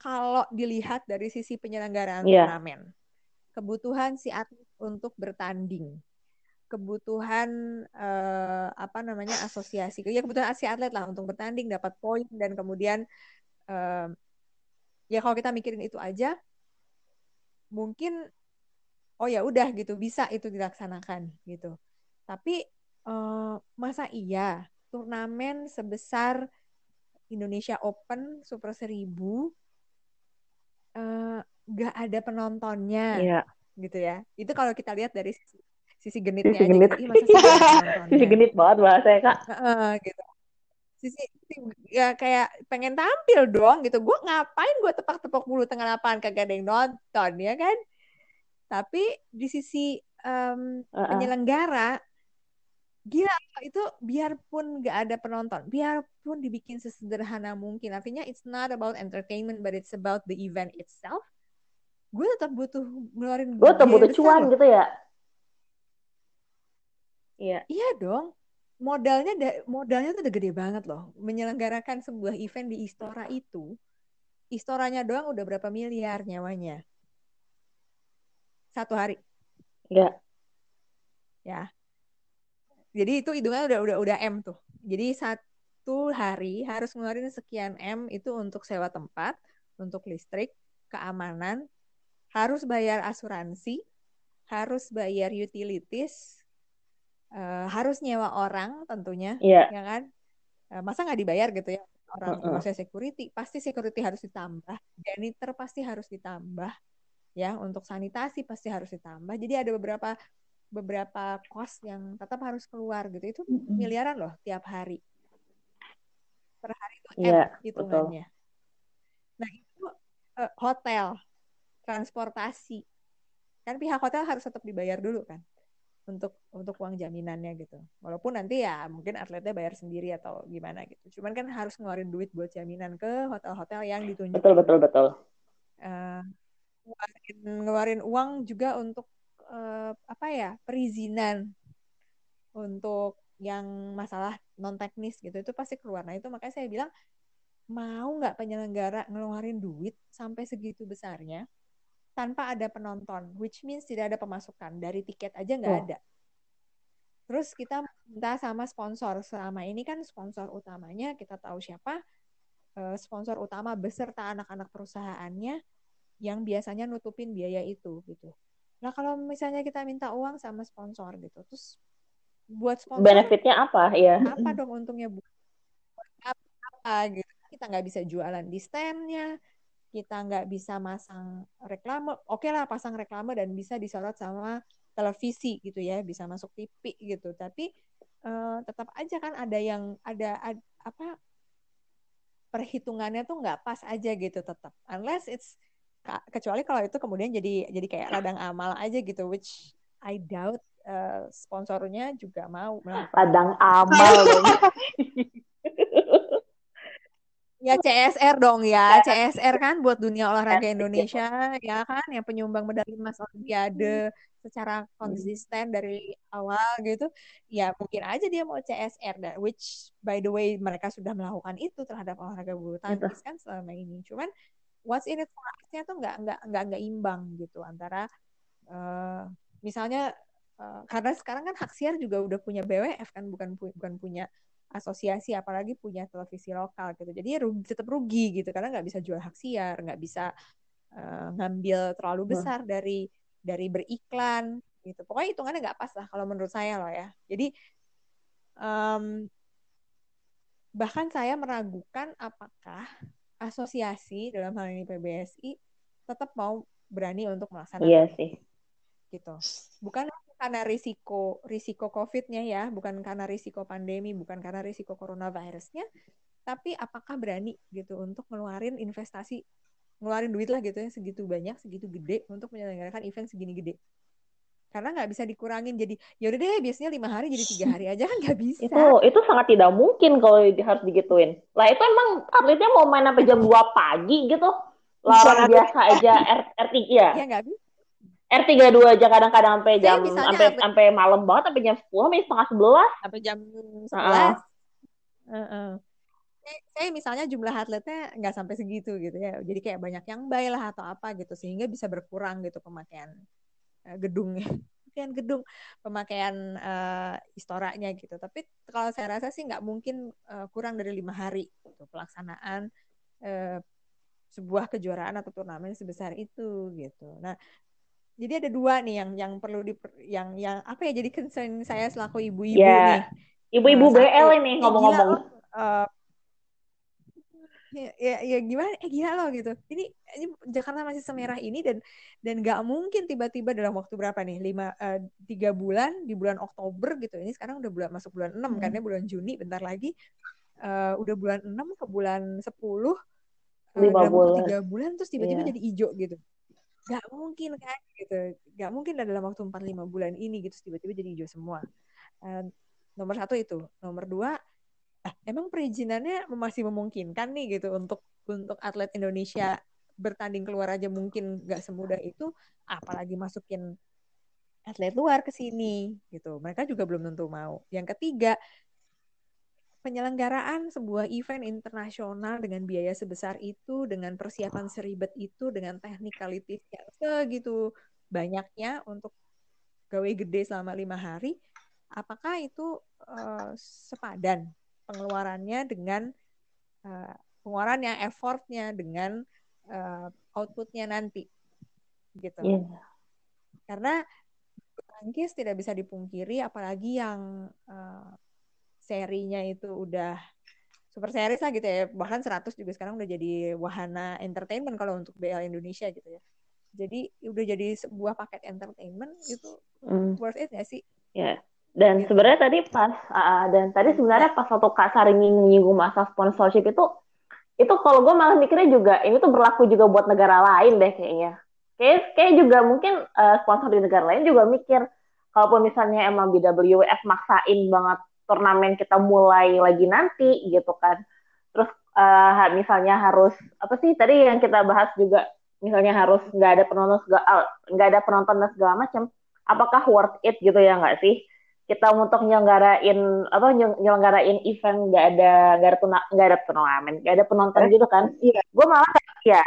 kalau dilihat dari sisi penyelenggaraan yeah. turnamen, kebutuhan si atlet untuk bertanding, kebutuhan eh, apa namanya asosiasi, ya kebutuhan si atlet lah untuk bertanding, dapat poin dan kemudian eh, ya kalau kita mikirin itu aja, mungkin oh ya udah gitu bisa itu dilaksanakan gitu. Tapi eh, masa iya turnamen sebesar Indonesia Open Super Seribu uh, ada penontonnya, yeah. gitu ya. Itu kalau kita lihat dari sisi, sisi genitnya Sisi aja genit. gitu. Masa nontonnya? Sisi genit banget bahasanya kak. Heeh, gitu. Sisi, sisi- ya kayak pengen tampil dong gitu. Gue ngapain gue tepak-tepak mulu tengah lapangan kagak ada yang nonton ya kan? Tapi di sisi em, Heeh. penyelenggara gila itu biarpun nggak ada penonton, biarpun dibikin sesederhana mungkin. Artinya it's not about entertainment but it's about the event itself. Gue tetap butuh ngeluarin Gue tetap butuh besar cuan loh. gitu ya. Iya. Iya dong. Modalnya da- modalnya tuh udah gede banget loh. Menyelenggarakan sebuah event di Istora itu, Istoranya doang udah berapa miliar nyawanya. Satu hari, Iya. ya. Jadi itu hitungannya udah udah udah M tuh. Jadi satu hari harus ngeluarin sekian M itu untuk sewa tempat, untuk listrik, keamanan, harus bayar asuransi, harus bayar utilities, eh, harus nyewa orang tentunya. Iya. ya kan? Eh, Masa nggak dibayar gitu ya? Orang Heeh. maksudnya security pasti security harus ditambah. Janitor pasti harus ditambah ya. Untuk sanitasi pasti harus ditambah. Jadi ada beberapa beberapa cost yang tetap harus keluar gitu. Itu miliaran loh tiap hari. Per hari itu M Iya, hitungannya. nah itu eh, hotel transportasi kan pihak hotel harus tetap dibayar dulu kan untuk untuk uang jaminannya gitu. Walaupun nanti ya mungkin atletnya bayar sendiri atau gimana gitu. Cuman kan harus ngeluarin duit buat jaminan ke hotel-hotel yang ditunjuk. Betul betul betul. Eh, ngeluarin, ngeluarin uang juga untuk eh, apa ya perizinan untuk yang masalah non teknis gitu itu pasti keluar. Nah itu makanya saya bilang mau nggak penyelenggara ngeluarin duit sampai segitu besarnya tanpa ada penonton, which means tidak ada pemasukan dari tiket aja nggak Oh. ada. Terus kita minta sama sponsor. Selama ini kan sponsor utamanya kita tahu siapa. Eh, Sponsor utama beserta anak-anak perusahaannya yang biasanya nutupin biaya itu gitu. Nah kalau misalnya kita minta uang sama sponsor gitu, terus buat sponsor Benefitnya apa? Iya. apa dong untungnya bu apa gitu kita nggak bisa jualan di standnya kita nggak bisa masang reklame oke lah pasang reklame dan bisa disorot sama televisi gitu ya bisa masuk TV gitu. Tapi eh, tetap aja kan ada yang ada, ad- apa perhitungannya tuh nggak pas aja gitu tetap. Unless it's kecuali kalau itu kemudian jadi jadi kayak ladang amal aja gitu which I doubt eh, sponsornya juga mau Ladang amal. Ya CSR dong ya, CSR kan buat dunia olahraga Indonesia ya kan? Yang penyumbang medali emas Olimpiade secara konsisten dari awal gitu. Ya mungkin aja dia mau CSR dan which by the way mereka sudah melakukan itu terhadap olahraga bulu tangkis kan selama ini. Cuman what's in it for us-nya tuh nggak nggak nggak nggak imbang gitu antara eh, misalnya eh, karena sekarang kan Haksiar juga udah punya BWF kan bukan bukan punya asosiasi apalagi punya televisi lokal gitu jadi rugi, tetap rugi gitu karena nggak bisa jual hak siar nggak bisa eh, ngambil terlalu Hmm. besar dari dari beriklan gitu pokoknya hitungannya nggak pas lah kalau menurut saya loh ya jadi em, bahkan saya meragukan apakah asosiasi dalam hal ini PBSI tetap mau berani untuk melaksanakan Iya sih. gitu. Bukan karena risiko risiko COVID-nya ya, bukan karena risiko pandemi, bukan karena risiko coronavirusnya, tapi apakah berani gitu untuk ngeluarin investasi, ngeluarin duit lah gitu ya segitu banyak, segitu gede untuk menyelenggarakan event segini gede. Karena nggak bisa dikurangin jadi ya udah deh biasanya lima hari jadi tiga hari aja kan nggak bisa. Itu itu sangat tidak mungkin kalau harus digituin. Lah itu emang atletnya mau main sampai jam 2 pagi gitu. Lah orang biasa aja R, R3 ya. Ya nggak bisa. R32 aja kadang-kadang sampai jam sampai sampai malam banget sampai jam 10 sampai setengah 11. sampai jam 11. Heeh. Saya, saya misalnya jumlah atletnya nggak sampai segitu gitu ya. Jadi kayak banyak yang bay lah atau apa gitu sehingga bisa berkurang gitu pemakaian eh, gedungnya. Pemakaian gedung, pemakaian eh, istoranya gitu. Tapi kalau saya rasa sih nggak mungkin eh, kurang dari lima hari gitu, pelaksanaan eh, sebuah kejuaraan atau turnamen sebesar itu gitu. Nah, jadi ada dua nih yang yang perlu di yang yang apa ya jadi concern saya selaku ibu-ibu Ya, nih. Ibu-ibu Nah, satu, BL ini eh, ngomong-ngomong. eh, ya, ya, ya gimana? Eh gila loh gitu. Ini, ini Jakarta masih semerah ini dan dan nggak mungkin tiba-tiba dalam waktu berapa nih? Lima uh, tiga bulan di bulan Oktober gitu. Ini sekarang udah bulan masuk bulan enam kan hmm. kan bulan Juni bentar lagi. Uh, udah bulan enam ke bulan sepuluh. Uh, lima bulan. tiga bulan terus tiba-tiba yeah. jadi hijau gitu nggak mungkin kan gitu. Nggak mungkin dalam waktu empat lima bulan ini gitu. Tiba-tiba jadi hijau semua. Uh, nomor satu itu. Nomor dua ah, emang perizinannya masih memungkinkan nih gitu. Untuk untuk atlet Indonesia bertanding keluar aja mungkin nggak semudah itu apalagi masukin atlet luar ke sini gitu. Mereka juga belum tentu mau. Yang ketiga penyelenggaraan sebuah event internasional dengan biaya sebesar itu dengan persiapan seribet itu dengan technicalities yang segitu banyaknya untuk gawe gede selama lima hari apakah itu uh, sepadan pengeluarannya dengan uh, pengeluaran yang effortnya dengan uh, outputnya nanti gitu yeah. karena tangkis tidak bisa dipungkiri apalagi yang uh, serinya itu udah super series lah gitu ya bahkan 100 juga sekarang udah jadi wahana entertainment kalau untuk BL Indonesia gitu ya jadi udah jadi sebuah paket entertainment itu mm. worth it gak sih? Ya, yeah. Dan gitu. sebenarnya tadi pas uh, dan tadi sebenarnya pas waktu Kak Saringi menyinggung masa sponsorship itu itu kalau gue malah mikirnya juga ini tuh berlaku juga buat negara lain deh kayaknya. Kayak kayak juga mungkin uh, sponsor di negara lain juga mikir kalaupun misalnya emang BWF maksain banget turnamen kita mulai lagi nanti gitu kan. Terus uh, misalnya harus apa sih tadi yang kita bahas juga misalnya harus nggak ada penonton segala nggak ada penonton dan segala macam apakah worth it gitu ya nggak sih? Kita untuk nyelenggarain apa nyelenggarain event nggak ada nggak ada nggak ada turnamen nggak ada penonton eh, gitu kan? iya. Gue malah ya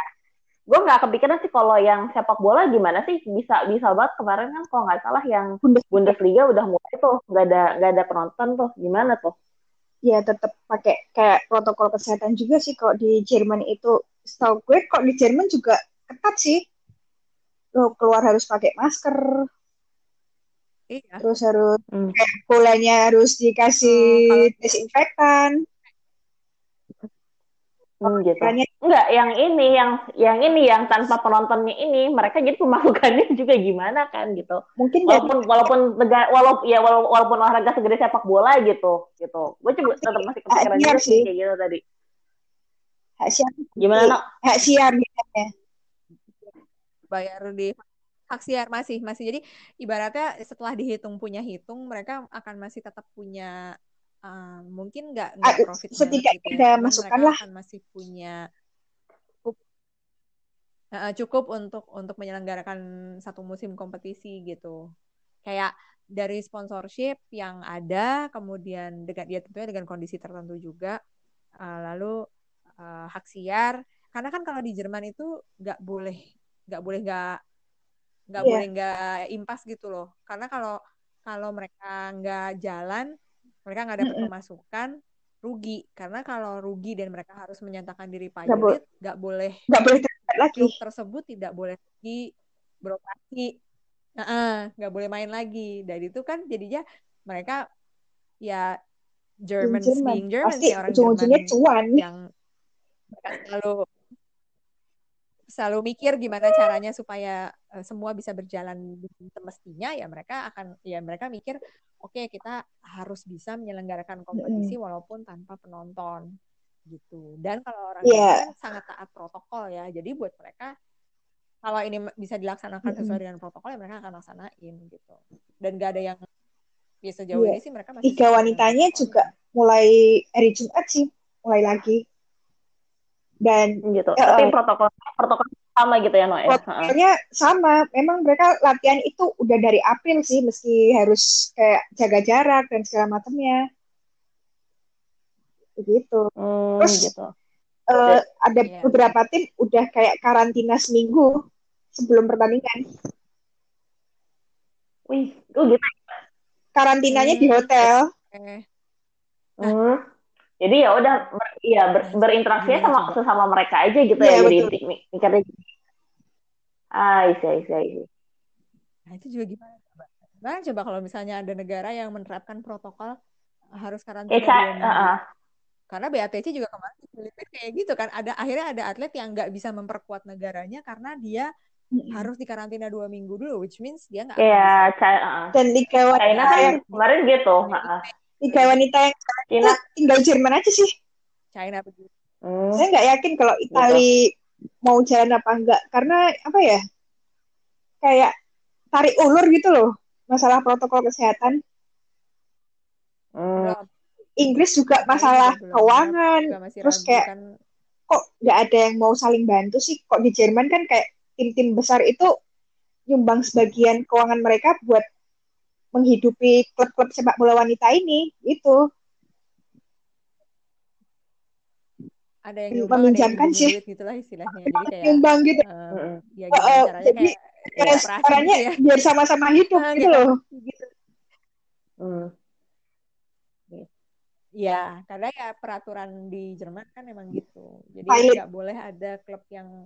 gue nggak kepikiran sih kalau yang sepak bola gimana sih? Bisa bisa banget kemarin kan kalau nggak salah yang Bundesliga. Udah mulai tuh nggak ada nggak ada penonton tuh. Gimana tuh? Ya tetap pakai kayak protokol kesehatan juga sih kalau di Jerman itu. Setahu gue kok di Jerman juga ketat sih. Lo keluar harus pakai masker. Iya. Terus harus hmm. bolanya harus dikasih hmm, desinfektan. Hmm, gitu. Enggak, yang ini, yang yang ini, yang tanpa penontonnya ini, mereka jadi pemasukannya juga gimana kan gitu. Mungkin walaupun jadi, walaupun negara, walaupun ya walaupun, walaupun olahraga segede sepak bola gitu, gitu. Gue coba tetap masih kepikiran juga sih kayak gitu tadi. Hak siar. Gimana, Nok? Hak siar gitu Bayar di hak siar masih masih jadi ibaratnya setelah dihitung punya hitung mereka akan masih tetap punya uh, mungkin nggak nggak profit setidaknya gitu ya. masukan lah masih punya cukup uh, cukup untuk untuk menyelenggarakan satu musim kompetisi gitu kayak dari sponsorship yang ada kemudian dengan dia tentunya dengan kondisi tertentu juga uh, lalu uh, hak siar karena kan kalau di Jerman itu nggak boleh nggak boleh nggak nggak yeah. boleh nggak impas gitu loh karena kalau kalau mereka nggak jalan mereka nggak dapat mm -hmm. pemasukan rugi karena kalau rugi dan mereka harus menyatakan diri pilot nggak boleh nggak boleh lagi tersebut tidak boleh lagi beroperasi nggak uh, boleh main lagi dan itu kan jadinya mereka ya German, German. speaking German Pasti, sih orang Jerman cuan. yang selalu selalu mikir gimana caranya supaya uh, semua bisa berjalan semestinya ya mereka akan ya mereka mikir oke okay, kita harus bisa menyelenggarakan kompetisi mm. walaupun tanpa penonton gitu dan kalau orang yeah. kan sangat taat protokol ya jadi buat mereka kalau ini bisa dilaksanakan sesuai mm. dengan protokol ya mereka akan laksanain gitu dan gak ada yang biasa ya jauh yeah. ini sih mereka masih tiga wanitanya juga mulai hari Jumat sih mulai lagi dan gitu. Uh, Tapi protokol protokol sama gitu ya, Noe. Ya? Protokolnya sama. Memang mereka latihan itu udah dari April sih, mesti harus kayak jaga jarak dan segala macamnya. Begitu. Hmm, Terus gitu. Uh, ada yeah. beberapa tim udah kayak karantina seminggu sebelum pertandingan. Wih, oh gitu. Karantinanya hmm. di hotel. Okay. Nah, hmm jadi ya udah ber, ya ber, berinteraksi sama sesama mereka aja gitu ya, ya jadi mikirnya ah iya iya iya nah itu juga gimana coba nah, coba kalau misalnya ada negara yang menerapkan protokol harus karantina eh, uh, uh. Karena BATC juga kemarin di Filipina kayak gitu kan. Ada akhirnya ada atlet yang nggak bisa memperkuat negaranya karena dia harus dikarantina dua minggu dulu, which means dia nggak Iya, bisa. China, uh, Dan liga China kan yang kemarin gitu. uh-uh. Liga wanita yang China, tinggal Jerman aja sih. China begitu. hmm, Saya nggak yakin kalau Itali mau jalan apa enggak karena apa ya? Kayak tarik ulur gitu loh masalah protokol kesehatan. hmm. Inggris juga masalah belum. keuangan. Juga masih Terus kayak kan. kok nggak ada yang mau saling bantu sih? Kok di Jerman kan kayak tim-tim besar itu nyumbang sebagian keuangan mereka buat menghidupi klub-klub sepak bola wanita ini itu ada yang nyumbang, ada yang meminjamkan sih. gitulah istilahnya. Jadi kayak nyumbang gitu. eh, hmm, ya Eh, eh, caranya jadi kayak ya, caranya gitu ya. biar sama-sama hidup Nah, gitu kayak loh. gitu. hmm. Ya, karena ya peraturan di Jerman kan emang gitu. Jadi nggak boleh ada klub yang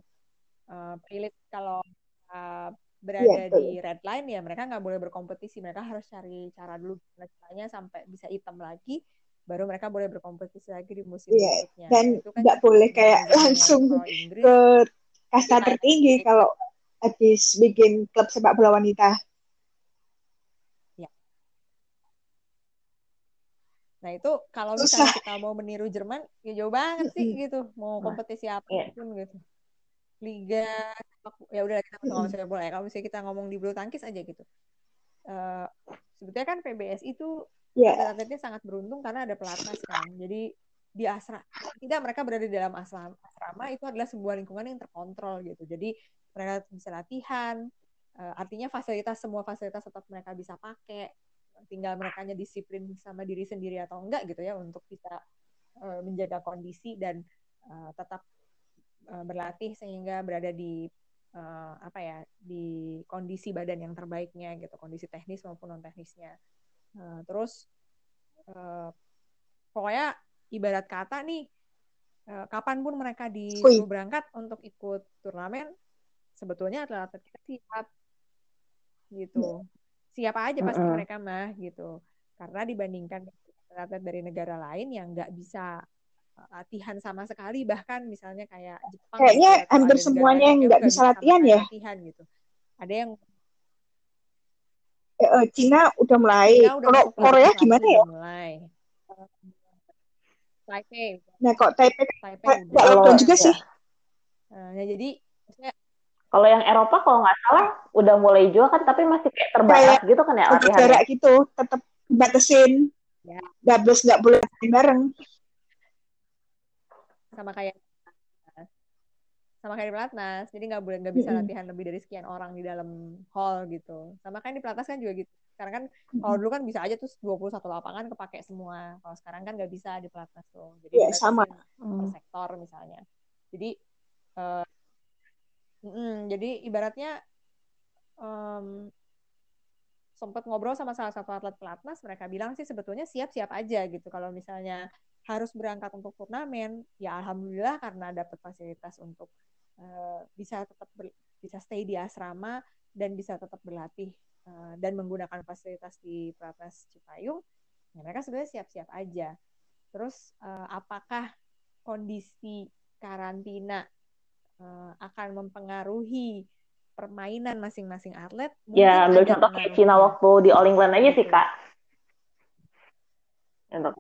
uh, pilot kalau uh, berada betul. di red line ya mereka nggak boleh berkompetisi. Mereka harus cari cara dulu gimana caranya sampai bisa hitam lagi, baru mereka boleh berkompetisi lagi di musim Iya, berikutnya. dan Itu kan nggak boleh di kayak langsung Inggris ke kasta United tertinggi States. kalau habis bikin klub sepak bola wanita. Nah itu kalau misalnya kita mau meniru Jerman, ya jauh banget sih gitu. Mau Nah, kompetisi iya. apa pun gitu. Liga, ya udah kita ngomong sepak bola ya. Kalau misalnya kita ngomong di bulu tangkis aja gitu. Eh sebetulnya kan PBSI itu Ya, atlet-atletnya sangat beruntung karena ada pelatnas kan. Jadi di asrama, tidak mereka berada di dalam asrama, asrama itu adalah sebuah lingkungan yang terkontrol gitu. Jadi mereka bisa latihan, eh, artinya fasilitas semua fasilitas tetap mereka bisa pakai. Tinggal mereka disiplin sama diri sendiri atau enggak gitu ya untuk bisa eh, menjaga kondisi dan eh, tetap berlatih sehingga berada di eh, apa ya di kondisi badan yang terbaiknya gitu, kondisi teknis maupun non teknisnya. Nah, terus eh, pokoknya ibarat kata nih, eh, kapan pun mereka disuruh berangkat untuk ikut turnamen, sebetulnya atlet-atlet kita siap gitu. Siap aja pasti mereka mah gitu. Karena dibandingkan atlet dari negara lain yang nggak bisa eh, latihan sama sekali, bahkan misalnya kayak Jepang kayaknya gitu, hampir semuanya yang nggak bisa latihan ya. latihan gitu. Ada yang Eh, eh, Cina udah mulai. Cina udah Kalau Korea gimana ya? mulai. Taipei, Nah, kok Taipei Taipei nggak lockdown juga ya, sih. Nah, ya jadi maksudnya kalau yang Eropa kalau nggak salah udah mulai juga kan, tapi masih kayak terbatas Kayak gitu kan ya jaga latihannya. jarak gitu, tetap batasin. ya nggak boleh latihan bareng. Sama kayak sama kayak di pelatnas jadi nggak boleh nggak bisa latihan lebih dari sekian orang di dalam hall gitu. Sama kan di pelatnas kan juga gitu. Sekarang kan kalau dulu kan bisa aja tuh 21 lapangan kepake semua. Kalau sekarang kan nggak bisa di pelatnas tuh. Jadi Iya, sama. per Hmm. sektor misalnya. Jadi eh, mm-mm, jadi ibaratnya em, sempat ngobrol sama salah satu atlet pelatnas mereka bilang sih sebetulnya siap-siap aja gitu. Kalau misalnya harus berangkat untuk turnamen ya alhamdulillah karena dapat fasilitas untuk eh, bisa tetap ber- bisa stay di asrama dan bisa tetap berlatih eh, dan menggunakan fasilitas di pelatnas Cipayung ya mereka sebenarnya siap-siap aja terus eh, apakah kondisi karantina eh, akan mempengaruhi permainan masing-masing atlet Ya, ambil contoh kayak Cina waktu di All England aja sih. Kak. Untuk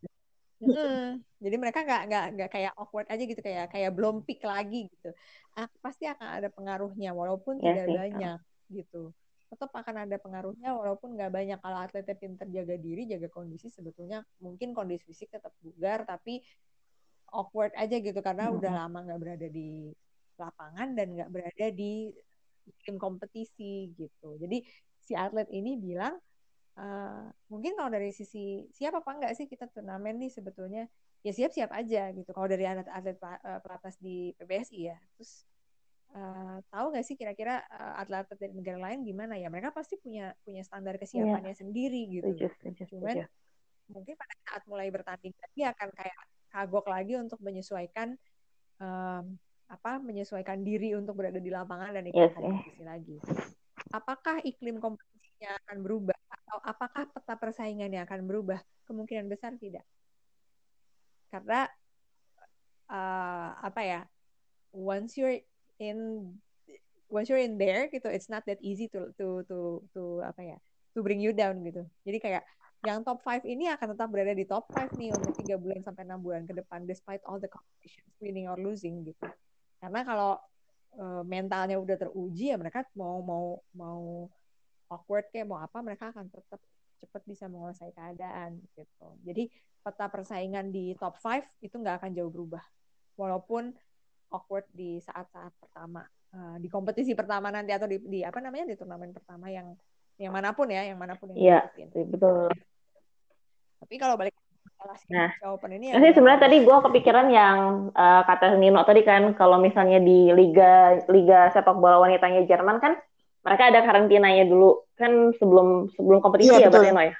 Mm-mm. Jadi mereka nggak nggak nggak kayak awkward aja gitu kayak kayak belum pick lagi gitu. Ah, pasti akan ada pengaruhnya walaupun ya tidak sih. banyak gitu. Tetap akan ada pengaruhnya walaupun nggak banyak. Kalau atletnya pinter jaga diri, jaga kondisi sebetulnya mungkin kondisi fisik tetap bugar tapi awkward aja gitu karena udah Mm-mm. lama nggak berada di lapangan dan nggak berada di tim kompetisi gitu. Jadi si atlet ini bilang eh, mungkin kalau dari sisi siap apa enggak sih kita turnamen nih sebetulnya ya siap-siap aja gitu. Kalau dari atlet-atlet eh, pelatnas di PBSI ya, terus eh, tahu nggak sih kira-kira atlet-atlet dari negara lain gimana ya? Mereka pasti punya punya standar kesiapannya sendiri gitu. setuju, setuju, Cuman setuju. mungkin pada saat mulai bertanding lagi akan kayak kagok lagi untuk menyesuaikan em, apa menyesuaikan diri untuk berada di lapangan dan Iya ikut sih. kompetisi lagi. Apakah iklim kompetisinya akan berubah atau apakah peta persaingannya akan berubah? Kemungkinan besar tidak. Karena uh, apa ya once you're in once you're in there gitu it's not that easy to to to to apa ya to bring you down gitu jadi kayak yang top 5 ini akan tetap berada di top 5 nih untuk tiga bulan sampai enam bulan ke depan despite all the competitions winning or losing gitu karena kalau uh, mentalnya udah teruji ya mereka mau mau mau awkward kayak mau apa mereka akan tetap cepat bisa menguasai keadaan gitu. Jadi peta persaingan di top 5 itu nggak akan jauh berubah. Walaupun awkward di saat-saat pertama uh, di kompetisi pertama nanti atau di, di apa namanya di turnamen pertama yang yang mana pun ya yang mana pun yang Iya, betul. Tapi kalau balik Nah, ini ya sebenarnya tadi gue kepikiran yang uh, kata Nino tadi kan kalau misalnya di liga liga sepak bola wanitanya Jerman kan mereka ada karantinanya dulu kan sebelum sebelum kompetisi iya, ya berarti ya.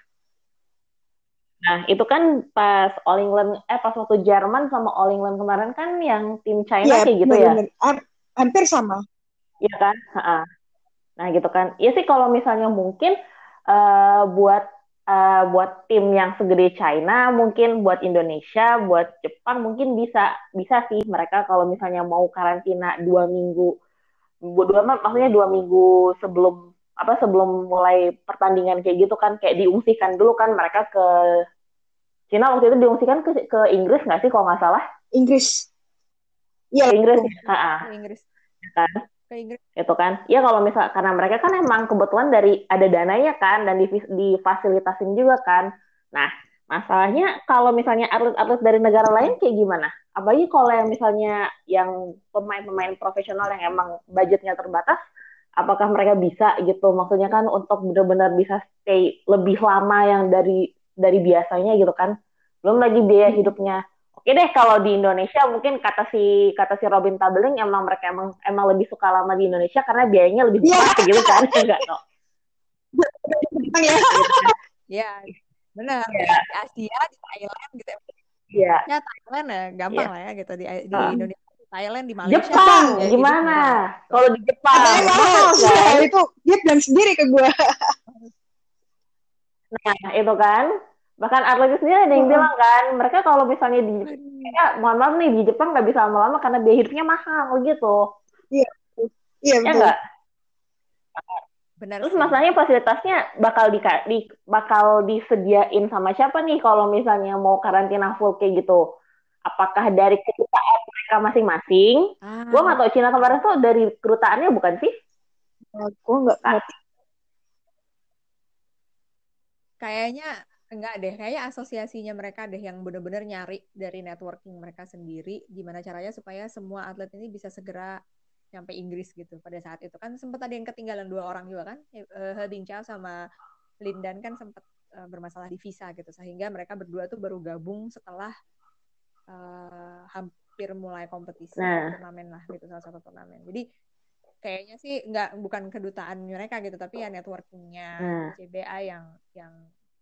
Nah itu kan pas All England eh pas waktu Jerman sama All England kemarin kan yang tim China iya, kayak gitu ya. Hampir sama. Iya kan? Nah gitu kan. Iya sih kalau misalnya mungkin uh, buat uh, buat tim yang segede China, mungkin buat Indonesia, buat Jepang mungkin bisa bisa sih mereka kalau misalnya mau karantina dua minggu, dua maksudnya dua minggu sebelum apa sebelum mulai pertandingan kayak gitu kan kayak diungsikan dulu kan mereka ke Cina waktu itu diungsikan ke ke Inggris nggak sih kalau nggak salah? Inggris. Iya. Inggris. Inggris. Ya kan? ke Inggris. Itu kan. Ya kalau misal karena mereka kan emang kebetulan dari ada dananya kan dan di, difasilitasin juga kan. Nah, masalahnya kalau misalnya atlet-atlet dari negara lain kayak gimana? Apalagi kalau yang misalnya yang pemain-pemain profesional yang emang budgetnya terbatas, apakah mereka bisa gitu? Maksudnya kan untuk benar-benar bisa stay lebih lama yang dari dari biasanya gitu kan. Belum lagi biaya hidupnya Oke deh kalau di Indonesia mungkin kata si kata si Robin Tabeling emang mereka emang emang lebih suka lama di Indonesia karena biayanya lebih iya. murah yeah. gitu kan enggak no. ya. Benar. Yeah. Di Asia, di Thailand gitu. Ya. Iya. Yeah. Ya Thailand ya gampang yeah. lah ya gitu di di uh. Indonesia Thailand di Malaysia Jepang ya, gimana gitu. kalau di Jepang nah, itu dia bilang sendiri ke gue nah itu kan bahkan atletnya sendiri ada yang bilang kan mereka kalau misalnya di ya, mohon maaf nih di Jepang nggak bisa lama-lama karena biaya hidupnya mahal gitu iya iya ya enggak Benar. Terus masalahnya fasilitasnya bakal di, di bakal disediain sama siapa nih kalau misalnya mau karantina full kayak gitu? Apakah dari kedutaan mereka masing-masing? Ah. Gue nggak tahu Cina kemarin tuh dari kerutaannya bukan sih? Gue nggak Kayaknya Enggak deh, kayaknya asosiasinya mereka deh yang benar-benar nyari dari networking mereka sendiri gimana caranya supaya semua atlet ini bisa segera sampai Inggris gitu pada saat itu kan sempat ada yang ketinggalan dua orang juga kan Herding Chow sama Lindan kan sempat uh, bermasalah di visa gitu sehingga mereka berdua tuh baru gabung setelah uh, hampir mulai kompetisi nah. turnamen lah gitu salah satu turnamen jadi kayaknya sih nggak bukan kedutaan mereka gitu tapi ya networkingnya nah. CBA yang yang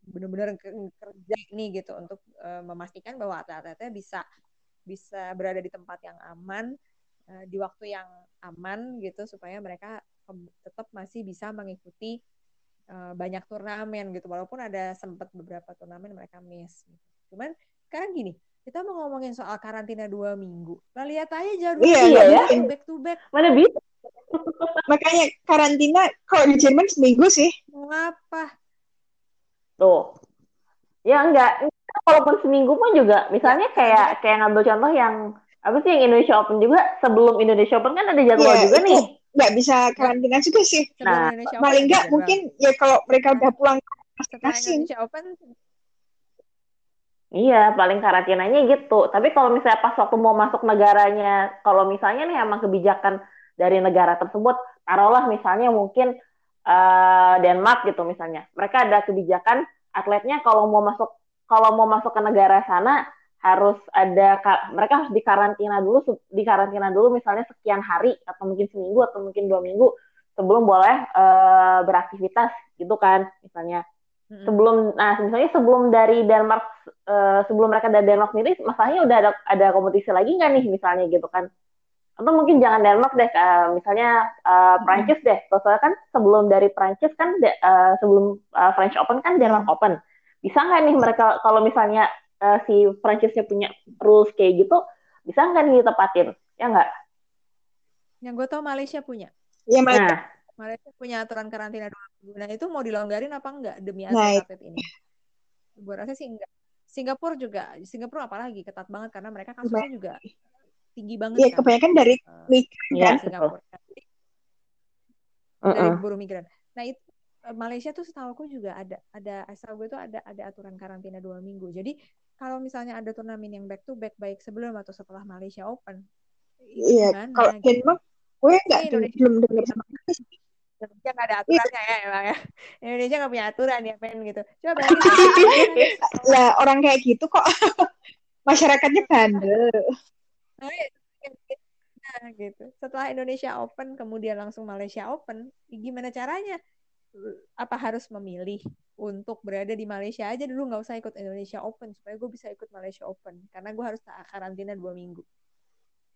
benar-benar kerja nih gitu untuk uh, memastikan bahwa atlet-atletnya bisa bisa berada di tempat yang aman uh, di waktu yang aman gitu supaya mereka tetap masih bisa mengikuti uh, banyak turnamen gitu walaupun ada sempat beberapa turnamen mereka miss gitu. cuman sekarang gini kita mau ngomongin soal karantina dua minggu nah lihat aja jadwal iya, iya, ya. back to back mana bisa makanya karantina kalau di Jerman seminggu sih Mengapa? Tuh. Ya enggak, walaupun seminggu pun juga misalnya kayak kayak ngambil contoh yang apa sih yang Indonesia Open juga sebelum Indonesia Open kan ada jadwal yeah, juga nih. Nggak bisa karantina juga sih. Nah, paling enggak mungkin ya kalau mereka udah pulang Indonesia Open Iya, paling karantinanya gitu. Tapi kalau misalnya pas waktu mau masuk negaranya, kalau misalnya nih emang kebijakan dari negara tersebut, taruhlah misalnya mungkin uh, Denmark gitu misalnya. Mereka ada kebijakan atletnya kalau mau masuk kalau mau masuk ke negara sana harus ada mereka harus dikarantina dulu dikarantina dulu misalnya sekian hari atau mungkin seminggu atau mungkin dua minggu sebelum boleh uh, beraktivitas gitu kan misalnya sebelum nah misalnya sebelum dari Denmark uh, sebelum mereka dari Denmark sendiri masalahnya udah ada ada kompetisi lagi nggak nih misalnya gitu kan atau mungkin jangan Denmark deh, uh, misalnya uh, Prancis deh. Soalnya kan sebelum dari Prancis kan uh, sebelum uh, French Open kan Denmark Open. Bisa nggak nih mereka kalau misalnya uh, si Prancisnya punya rules kayak gitu, Bisa nggak nih ditepatin? Ya nggak? Yang gue tau Malaysia punya. Ya, Malaysia. Nah, Malaysia punya aturan karantina dua minggu. Nah itu mau dilonggarin apa enggak demi Nah, atlet ini? Gue rasa sih enggak. Singapura juga, Singapura apalagi ketat banget karena mereka kasusnya juga tinggi banget. Iya, kan. kebanyakan dari Eh, migran Iya, kan. betul. Singapura. Mm-mm. dari buruh migran. Nah itu eh, Malaysia tuh setahu aku juga ada ada asal gue tuh ada ada aturan karantina dua minggu. Jadi kalau misalnya ada turnamen yang back to back baik sebelum atau setelah Malaysia Open, Iya, kalau gitu? Denmark gue nggak belum dengar sama sekali. Indonesia nggak ada aturannya ya emang ya. Indonesia nggak punya aturan ya men gitu. Coba. Lah orang kayak gitu kok masyarakatnya bandel. Nah, iya. Nah, gitu. Setelah Indonesia Open kemudian langsung Malaysia Open, gimana caranya? Apa harus memilih untuk berada di Malaysia aja dulu nggak usah ikut Indonesia Open supaya gue bisa ikut Malaysia Open karena gue harus karantina dua minggu.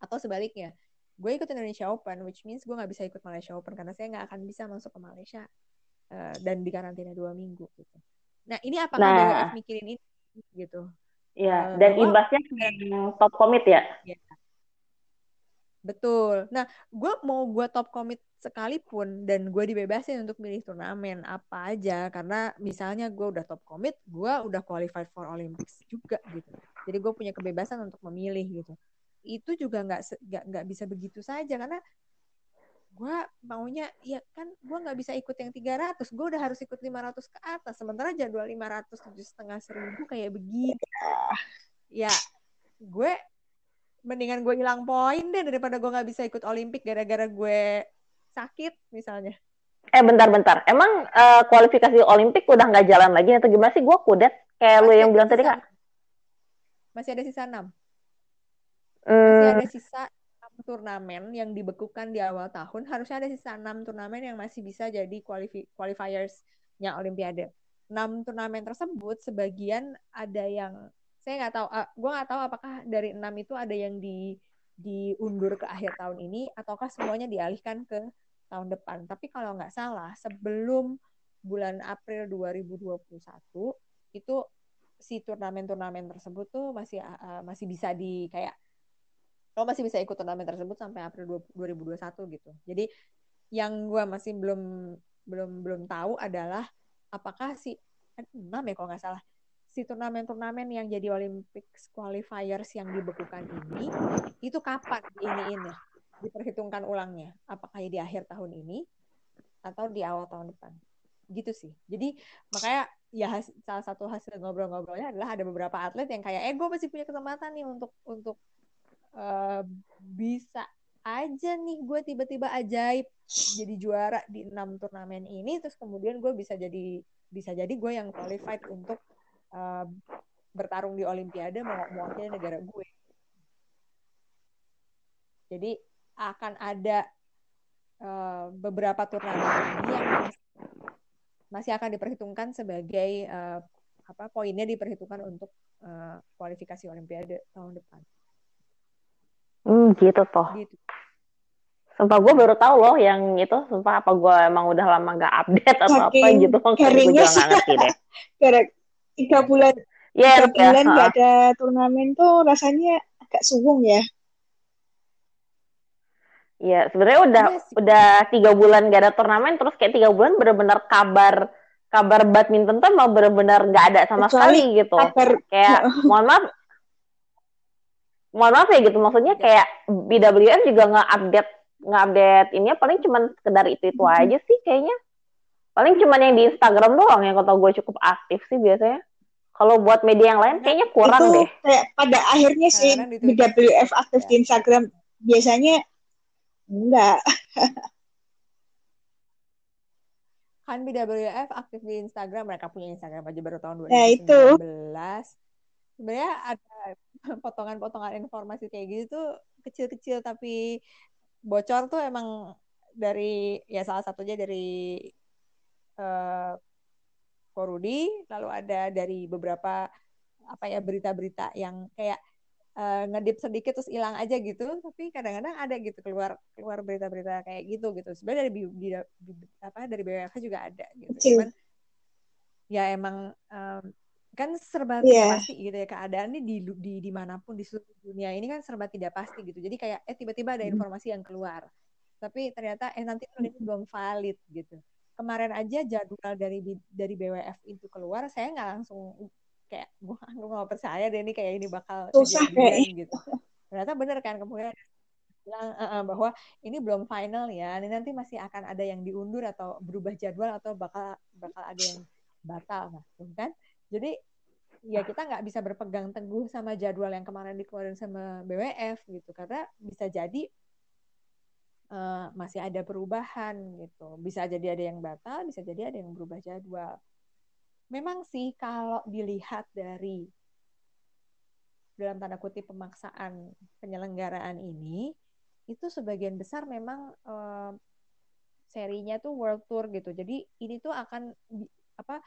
Atau sebaliknya, gue ikut Indonesia Open, which means gue nggak bisa ikut Malaysia Open karena saya nggak akan bisa masuk ke Malaysia eh, dan di karantina dua minggu gitu. Nah ini apakah Nah. BWF mikirin ini gitu? Iya, Eh, dan imbasnya top commit ya. Betul. Nah, gue mau gue top commit sekalipun dan gue dibebasin untuk milih turnamen apa aja karena misalnya gue udah top commit, gue udah qualified for Olympics juga gitu. Jadi gue punya kebebasan untuk memilih gitu. Itu juga nggak nggak nggak bisa begitu saja karena gue maunya ya kan gue nggak bisa ikut yang 300 gue udah harus ikut 500 ke atas sementara jadwal 500 tujuh setengah seribu kayak begini ya gue mendingan gue hilang poin deh daripada gue nggak bisa ikut Olimpik gara-gara gue sakit misalnya. Eh bentar-bentar, emang eh, kualifikasi Olimpik udah nggak jalan lagi atau gimana sih? Gue kudet kayak lu Masih yang ada bilang tadi kak. Masih ada sisa 6. Masih Hmm, ada sisa 6 turnamen yang dibekukan di awal tahun. Harusnya ada sisa 6 turnamen yang masih bisa jadi qualifi- qualifiers-nya Olimpiade. 6 turnamen tersebut sebagian ada yang saya nggak tahu, ah, gue nggak tahu apakah dari 6 itu ada yang di diundur ke akhir tahun ini ataukah semuanya dialihkan ke tahun depan. Tapi kalau nggak salah sebelum bulan April 2021 itu si turnamen-turnamen tersebut tuh masih uh, masih bisa di kayak lo masih bisa ikut turnamen tersebut sampai April 2021 gitu. Jadi yang gue masih belum belum belum tahu adalah apakah si ada enam ya kalau nggak salah si turnamen-turnamen yang jadi Olympics qualifiers yang dibekukan ini itu kapan diiniin ya diperhitungkan ulangnya? Apakah di akhir tahun ini atau di awal tahun depan? Gitu sih. Jadi makanya ya has- salah satu hasil ngobrol-ngobrolnya adalah ada beberapa atlet yang kayak eh gue masih punya kesempatan nih untuk untuk eh, bisa aja nih gue tiba-tiba ajaib jadi juara di enam turnamen ini terus kemudian gue bisa jadi bisa jadi gue yang qualified untuk eh, bertarung di Olimpiade mau mewakili negara gue jadi akan ada eh, beberapa turnamen lagi yang masih, masih akan diperhitungkan sebagai eh, apa poinnya diperhitungkan untuk eh, kualifikasi Olimpiade tahun depan hmm, gitu toh. gitu Sumpah gue baru tahu loh yang itu. Sumpah apa gue emang udah lama gak update atau apa Saking gitu. Makanya gue juga gak ngerti deh. Tiga bulan Iya, tiga ya. bulan nggak ada turnamen tuh rasanya agak suwung ya. Iya, sebenarnya udah sih. udah tiga bulan gak ada turnamen, terus kayak tiga bulan bener-bener kabar kabar badminton tuh mau bener-bener nggak ada sama Kecuali sekali gitu. Kabar Kayak mohon maaf, mohon maaf ya gitu. Maksudnya kayak BWF juga nggak update nggak update ini paling cuman sekedar itu itu aja sih kayaknya. Paling cuman yang di Instagram doang yang kata gue cukup aktif sih biasanya. Kalau buat media yang lain kayaknya kurang itu deh. kayak pada akhirnya sih Kadang di. BWF aktif Ya. di Instagram biasanya enggak. kan BWF aktif di Instagram mereka punya Instagram aja baru tahun Nah, 2019 itu. sebenarnya ada potongan-potongan informasi kayak gitu tuh kecil-kecil tapi bocor tuh emang dari ya salah satunya dari eh Korudi lalu ada dari beberapa apa ya berita-berita yang kayak eh, ngedip sedikit terus hilang aja gitu. Tapi kadang-kadang ada gitu keluar keluar berita-berita kayak gitu gitu. Sebenarnya dari bi- bi- apa dari BWF juga ada gitu. Cuman ya emang em, kan serba tidak pasti gitu ya keadaan ini di di di mana pun di seluruh dunia ini kan serba tidak pasti gitu. Jadi kayak eh tiba-tiba ada informasi yang keluar. Tapi ternyata eh nanti belum valid gitu kemarin aja jadwal dari dari BWF itu keluar saya nggak langsung kayak gue nggak percaya deh ini kayak ini bakal Susah kejadian gitu. Ternyata bener kan kemudian bilang "Eh, eh, bahwa ini belum final ya ini nanti masih akan ada yang diundur atau berubah jadwal atau bakal bakal ada yang batal nah kan. Jadi ya kita nggak bisa berpegang teguh sama jadwal yang kemarin dikeluarin sama BWF gitu karena bisa jadi eh, masih ada perubahan gitu. Bisa jadi ada yang batal bisa jadi ada yang berubah jadwal. Memang sih kalau dilihat dari dalam tanda kutip pemaksaan penyelenggaraan ini itu sebagian besar memang eh, serinya tuh world tour gitu. Jadi ini tuh akan apa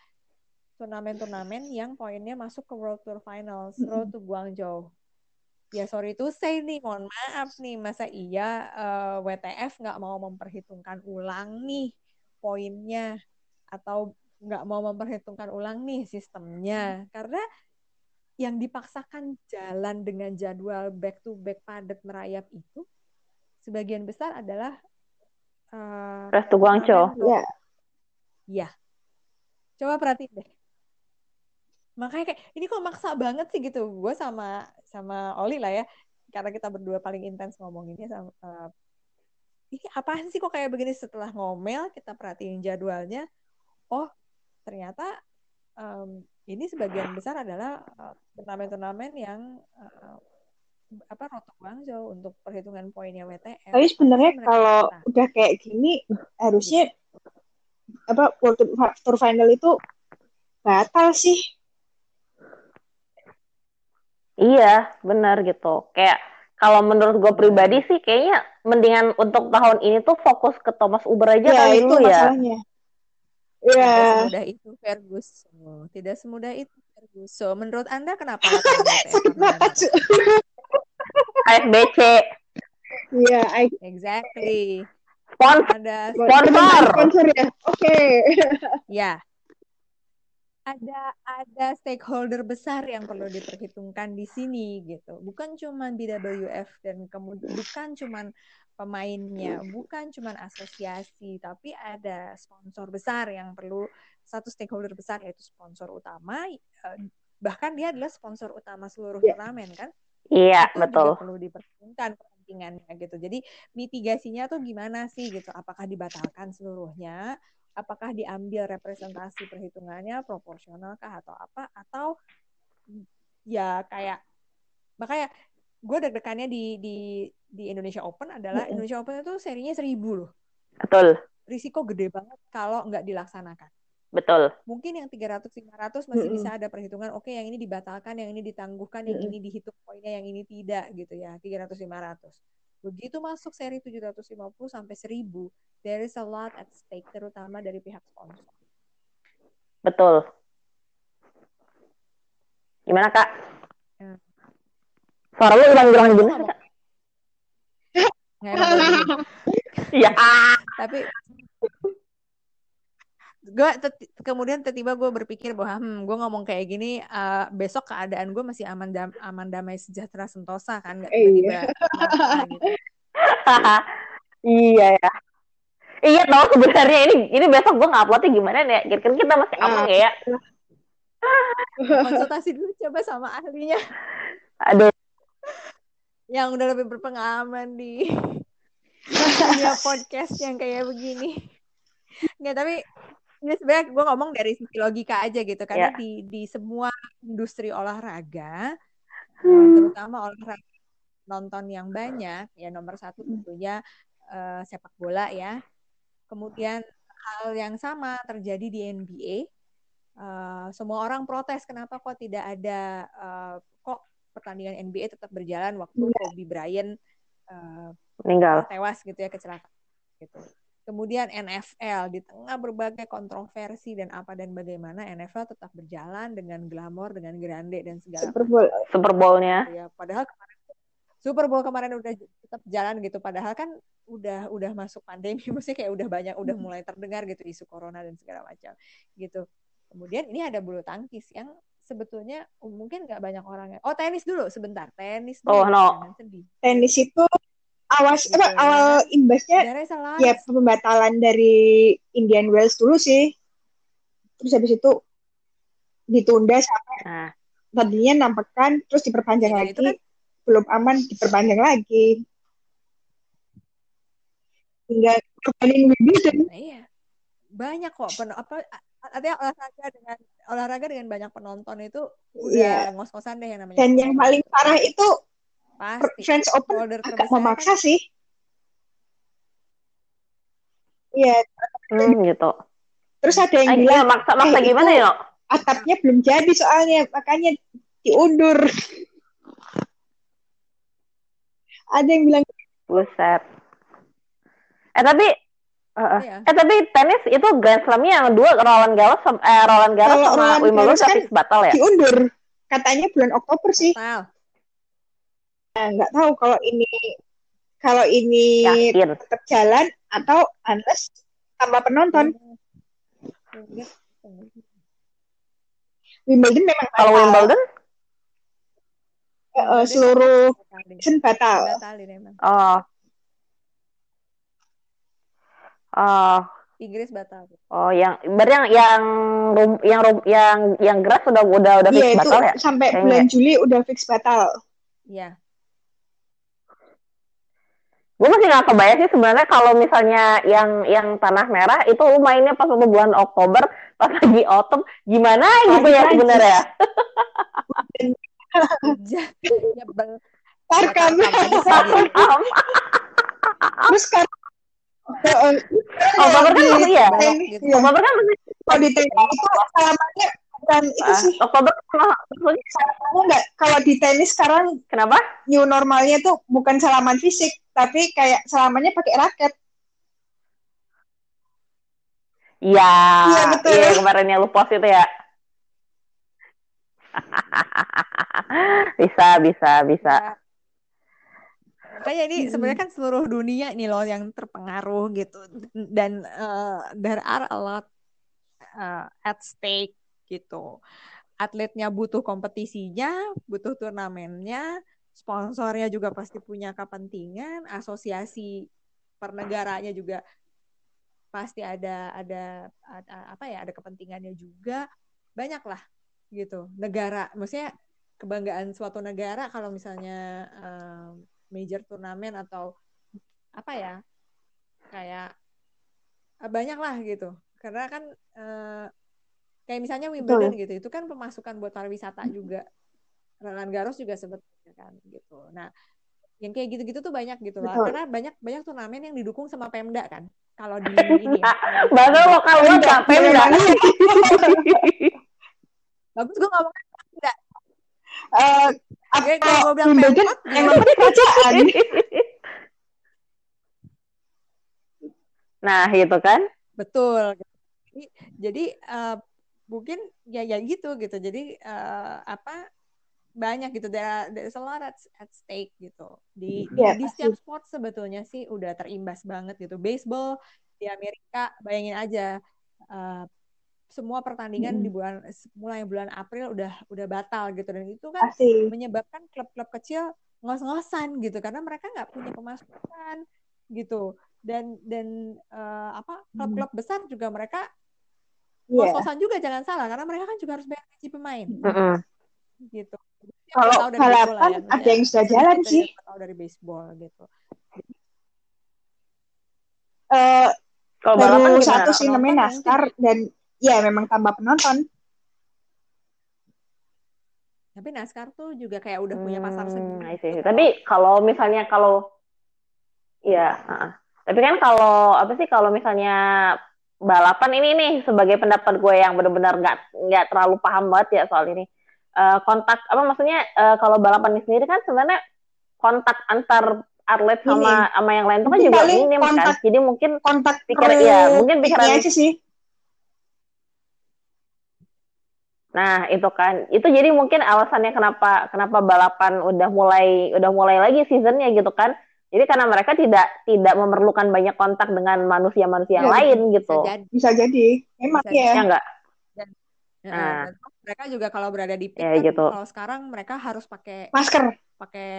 turnamen-turnamen yang poinnya masuk ke World Tour Finals, Road to Guangzhou. Ya sorry to say nih, mohon maaf nih, masa iya eh, WTF nggak mau memperhitungkan ulang nih poinnya atau nggak mau memperhitungkan ulang nih sistemnya karena yang dipaksakan jalan dengan jadwal back to back padat merayap itu sebagian besar adalah eh, Restu Guangzhou. turnamen Ya. Iya. Coba perhatiin deh. Makanya kayak ini kok maksa banget sih gitu. Gue sama sama Oli lah ya. Karena kita berdua paling intens ngomonginnya sama eh, ini apaan sih kok kayak begini setelah ngomel kita perhatiin jadwalnya. Oh, ternyata em, ini sebagian besar adalah eh, turnamen-turnamen yang eh, apa Roto Guangzhou untuk perhitungan poinnya WTF. Tapi sebenarnya kalau minta. udah kayak gini harusnya apa World Tour Final itu batal sih. Iya, benar gitu. Kayak kalau menurut gue pribadi sih kayaknya mendingan untuk tahun ini tuh fokus ke Thomas Uber aja Ya kali itu dulu ya. masalahnya. Ya, Tidak semudah itu Ferguson. Tidak semudah itu Ferguson. Menurut Anda kenapa sakit banget. ASBC Iya, I- Exactly. sponsor Ada Sponsor. sponsor ya. Oke. ya. Ada ada stakeholder besar yang perlu diperhitungkan di sini gitu. Bukan cuma BWF dan kemudian bukan cuma pemainnya, bukan cuma asosiasi, tapi ada sponsor besar yang perlu satu stakeholder besar yaitu sponsor utama eh, bahkan dia adalah sponsor utama seluruh Ya. turnamen kan Iya, itu betul. juga perlu diperhitungkan kepentingannya gitu. Jadi mitigasinya tuh gimana sih gitu? Apakah dibatalkan seluruhnya? Apakah diambil representasi perhitungannya proporsional kah atau apa? Atau ya kayak makanya gue deg-degannya di di di Indonesia Open adalah Mm-mm. Indonesia Open itu serinya seribu loh. Betul. Risiko gede banget kalau nggak dilaksanakan Betul. mungkin yang 300 500 masih Mm-mm. bisa ada perhitungan oke yang ini dibatalkan yang ini ditangguhkan yang Mm-mm. ini dihitung poinnya yang ini tidak gitu ya 300 500 begitu masuk seri 750 sampai 1000 there is a lot at stake terutama dari pihak sponsor Betul. Gimana, Kak? Ya. Suara lu hilang-hilang Kak? Iya. tapi gue kemudian tiba-tiba gue berpikir bahwa hmm, gue ngomong kayak gini eh, besok keadaan gue masih aman dam aman damai sejahtera sentosa kan nggak tiba-tiba kenapa gitu iya ya. Iya tau sebenarnya ini ini besok gue nguploadnya gimana nih? Kira-kira kita masih aman nggak ya? konsultasi dulu coba sama ahlinya Aduh, yang udah lebih berpengalaman di dunia podcast yang kayak begini. Nggak, tapi ini sebenarnya gue ngomong dari sisi logika aja gitu. Karena Ya. di, di semua industri olahraga, eh, Hmm. terutama olahraga nonton yang banyak, ya nomor satu tentunya eh, sepak bola ya. Kemudian hal yang sama terjadi di NBA. Eh, semua orang protes kenapa kok tidak ada eh, kok pertandingan NBA tetap berjalan waktu Kobe Bryant eh, meninggal. tewas gitu ya kecelakaan gitu. Kemudian NFL di tengah berbagai kontroversi dan apa dan bagaimana NFL tetap berjalan dengan glamor, dengan grande dan segala Super Bowl. Super Bowl-nya. ya. Padahal kemarin Super Bowl kemarin udah tetap jalan gitu. Padahal kan udah udah masuk pandemi, maksudnya kayak udah banyak udah mulai terdengar gitu isu corona dan segala macam gitu. Kemudian ini ada bulu tangkis yang sebetulnya oh, mungkin nggak banyak orang ya. Oh tenis dulu sebentar, tenis Oh, dulu. no. Jangan sedih. Tenis itu awas Gitu, apa ya. awal imbasnya ya pembatalan dari Indian Wells dulu sih. Terus habis itu ditunda sampai Nah, tadinya enam pekan terus diperpanjang Ya, lagi. itu kan- Belum aman diperpanjang lagi. Hingga korbanin Wimbledon. Nah, iya. Banyak kok pen apa artinya olahraga dengan olahraga dengan banyak penonton itu Iya. udah ngos-ngosan deh yang namanya. Dan yang paling parah itu pasti French Open agak terbesar memaksa kan- sih. Iya, hmm, gitu. terus ada yang bilang maksa maksa eh, gimana ya? atapnya belum jadi soalnya makanya diundur. Ada yang bilang Buset. Eh tapi eh, eh. Iya. eh tapi tenis itu Grand Slam-nya yang dua Roland Garros eh, Roland Garros Kalau sama Roland Wimbledon kan batal ya? diundur. Katanya bulan Oktober sih. Nah, nggak tahu kalau ini kalau ini Yakin. tetap jalan atau unless tambah penonton. Wimbledon memang Kalau batal. Wimbledon? Eh, seluruh season batal. Oh. Oh, Inggris batal. oh yang berarti yang yang rum- yang rum- yang yang grass udah udah udah fix Iya itu batal ya? sampai Kayaknya. bulan Juli udah fix batal. Iya. Gue masih nggak kebayang sih sebenarnya kalau misalnya yang yang tanah merah itu lu mainnya pas waktu bulan Oktober pas lagi autumn gimana gitu ya sebenarnya? Sih dia. terus kan Oktober kan di masih ya? Gitu. iya. Oktober kan masih Kalau di tenis itu salamannya bukan itu ah, sih Oktober kan maksudnya nggak kalau di tenis sekarang kenapa? new normalnya tuh bukan salaman fisik tapi kayak salamannya pakai raket. Iya, Iya, betul. iya kemarin yang lu post itu ya. bisa, bisa, bisa. Ya. Makanya ini sebenarnya kan seluruh dunia nih loh yang terpengaruh gitu dan eh, there are a lot eh, at stake gitu. Atletnya butuh kompetisinya, butuh turnamennya, sponsornya juga pasti punya kepentingan, asosiasi pernegaranya juga pasti ada ada, ada apa ya ada kepentingannya juga. Banyak lah gitu. Negara maksudnya kebanggaan suatu negara kalau misalnya eh, major turnamen atau apa ya kayak eh, banyak lah gitu. Karena kan eh, kayak misalnya Wimbledon gitu itu kan pemasukan buat pariwisata juga. Roland Garros juga sebetulnya kan gitu nah yang kayak gitu-gitu tuh banyak gitu lah Betul. karena banyak banyak turnamen yang didukung sama Pemda kan kalau di ini ya, Bahasa lokal banget Pemda, Pemda. bagus gue ngomong Eh, apa Ya, kalau bilang Pemkot, yang ya. dapat kerajaan. Nah, gitu kan? Betul. Jadi, jadi eh, mungkin ya ya gitu gitu. Jadi eh, apa banyak gitu. There, are- there's a lot at, at stake gitu. Di di, Iya, di setiap sport sebetulnya sih udah terimbas banget gitu. Baseball di Amerika, bayangin aja eh, semua pertandingan di bulan mulai bulan April udah udah batal gitu dan itu kan Pasti. menyebabkan klub-klub kecil ngos-ngosan gitu karena mereka nggak punya pemasukan gitu dan dan eh, apa klub-klub besar juga mereka Iya. ngos-ngosan juga jangan salah karena mereka kan juga harus bayar gaji pemain Mm-mm. Gitu. Kalau balapan ya, ada ya. yang sudah jalan sih. tahu dari baseball gitu. Eh, Kalau balapan satu sih namanya NASCAR dan ya memang tambah penonton. Tapi NASCAR tuh juga kayak udah punya pasar Hmm, sendiri. Gitu. Tapi kalau misalnya kalau ya, heeh. tapi kan kalau apa sih kalau misalnya balapan ini nih sebagai pendapat gue yang benar-benar nggak nggak terlalu paham banget ya soal ini. Eh, kontak apa maksudnya eh, kalau balapan ini sendiri kan sebenarnya kontak antar atlet sama sama yang lain itu kan juga minim kan. kontak- Jadi mungkin Kontak Pikir- iya, mungkin pikiran- aja sih. Nah, itu kan. Itu jadi mungkin alasannya kenapa kenapa balapan udah mulai udah mulai lagi seasonnya gitu kan. Jadi karena mereka tidak tidak memerlukan banyak kontak dengan manusia-manusia yang Ya, lain Bisa gitu. jadi. Bisa jadi. Memang Bisa ya. Ya enggak? Nah. dan mereka juga kalau berada di pit Ya, kan gitu. kalau sekarang mereka harus pakai Masker. pakai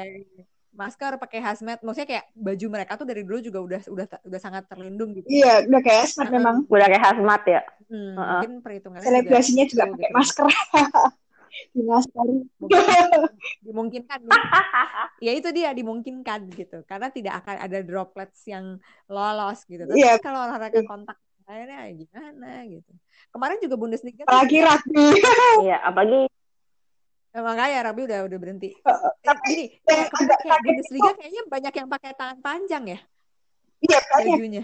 masker, pakai hazmat. Maksudnya kayak baju mereka tuh dari dulu juga udah udah udah sangat terlindung gitu. Iya, udah kayak smart Heeh. memang. Udah kayak hazmat ya. Hmm, Heeh. mungkin perhitungannya Selebrasinya juga gitu, pakai gitu. masker. Di masker. Mungkin- dimungkinkan ya itu dia dimungkinkan gitu karena tidak akan ada droplets yang lolos gitu tapi Iya. kalau olahraga kontak akhirnya gimana? gitu. Kemarin juga Bundesliga tuh Apalagi rugby. Iya, apalagi emang kayak Rabi udah udah berhenti. Heeh, eh, gini yang kayak kayak Bundesliga kayaknya banyak yang pakai tangan panjang ya Iya, bajunya.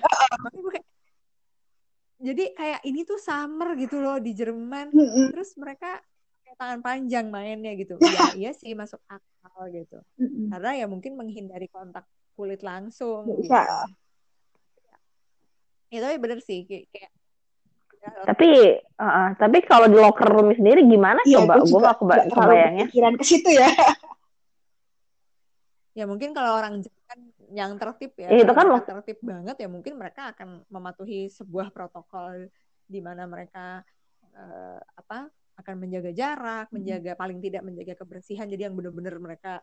Jadi kayak ini tuh summer gitu loh di Jerman. Terus mereka pakai tangan panjang mainnya gitu. Ya iya sih masuk akal gitu. Karena ya mungkin menghindari kontak kulit langsung Nggak gitu. Ya tapi bener sih kayak, kayak ya, tapi uh, tapi kalau di locker room sendiri gimana Iya, coba? gue gak keba kebayangnya. kepikiran ke situ ya. ya mungkin kalau orang Jerman yang tertib ya, Ya, itu kan tertib banget ya mungkin mereka akan mematuhi sebuah protokol di mana mereka eh, apa akan menjaga jarak, Hmm. menjaga paling tidak menjaga kebersihan jadi yang benar-benar mereka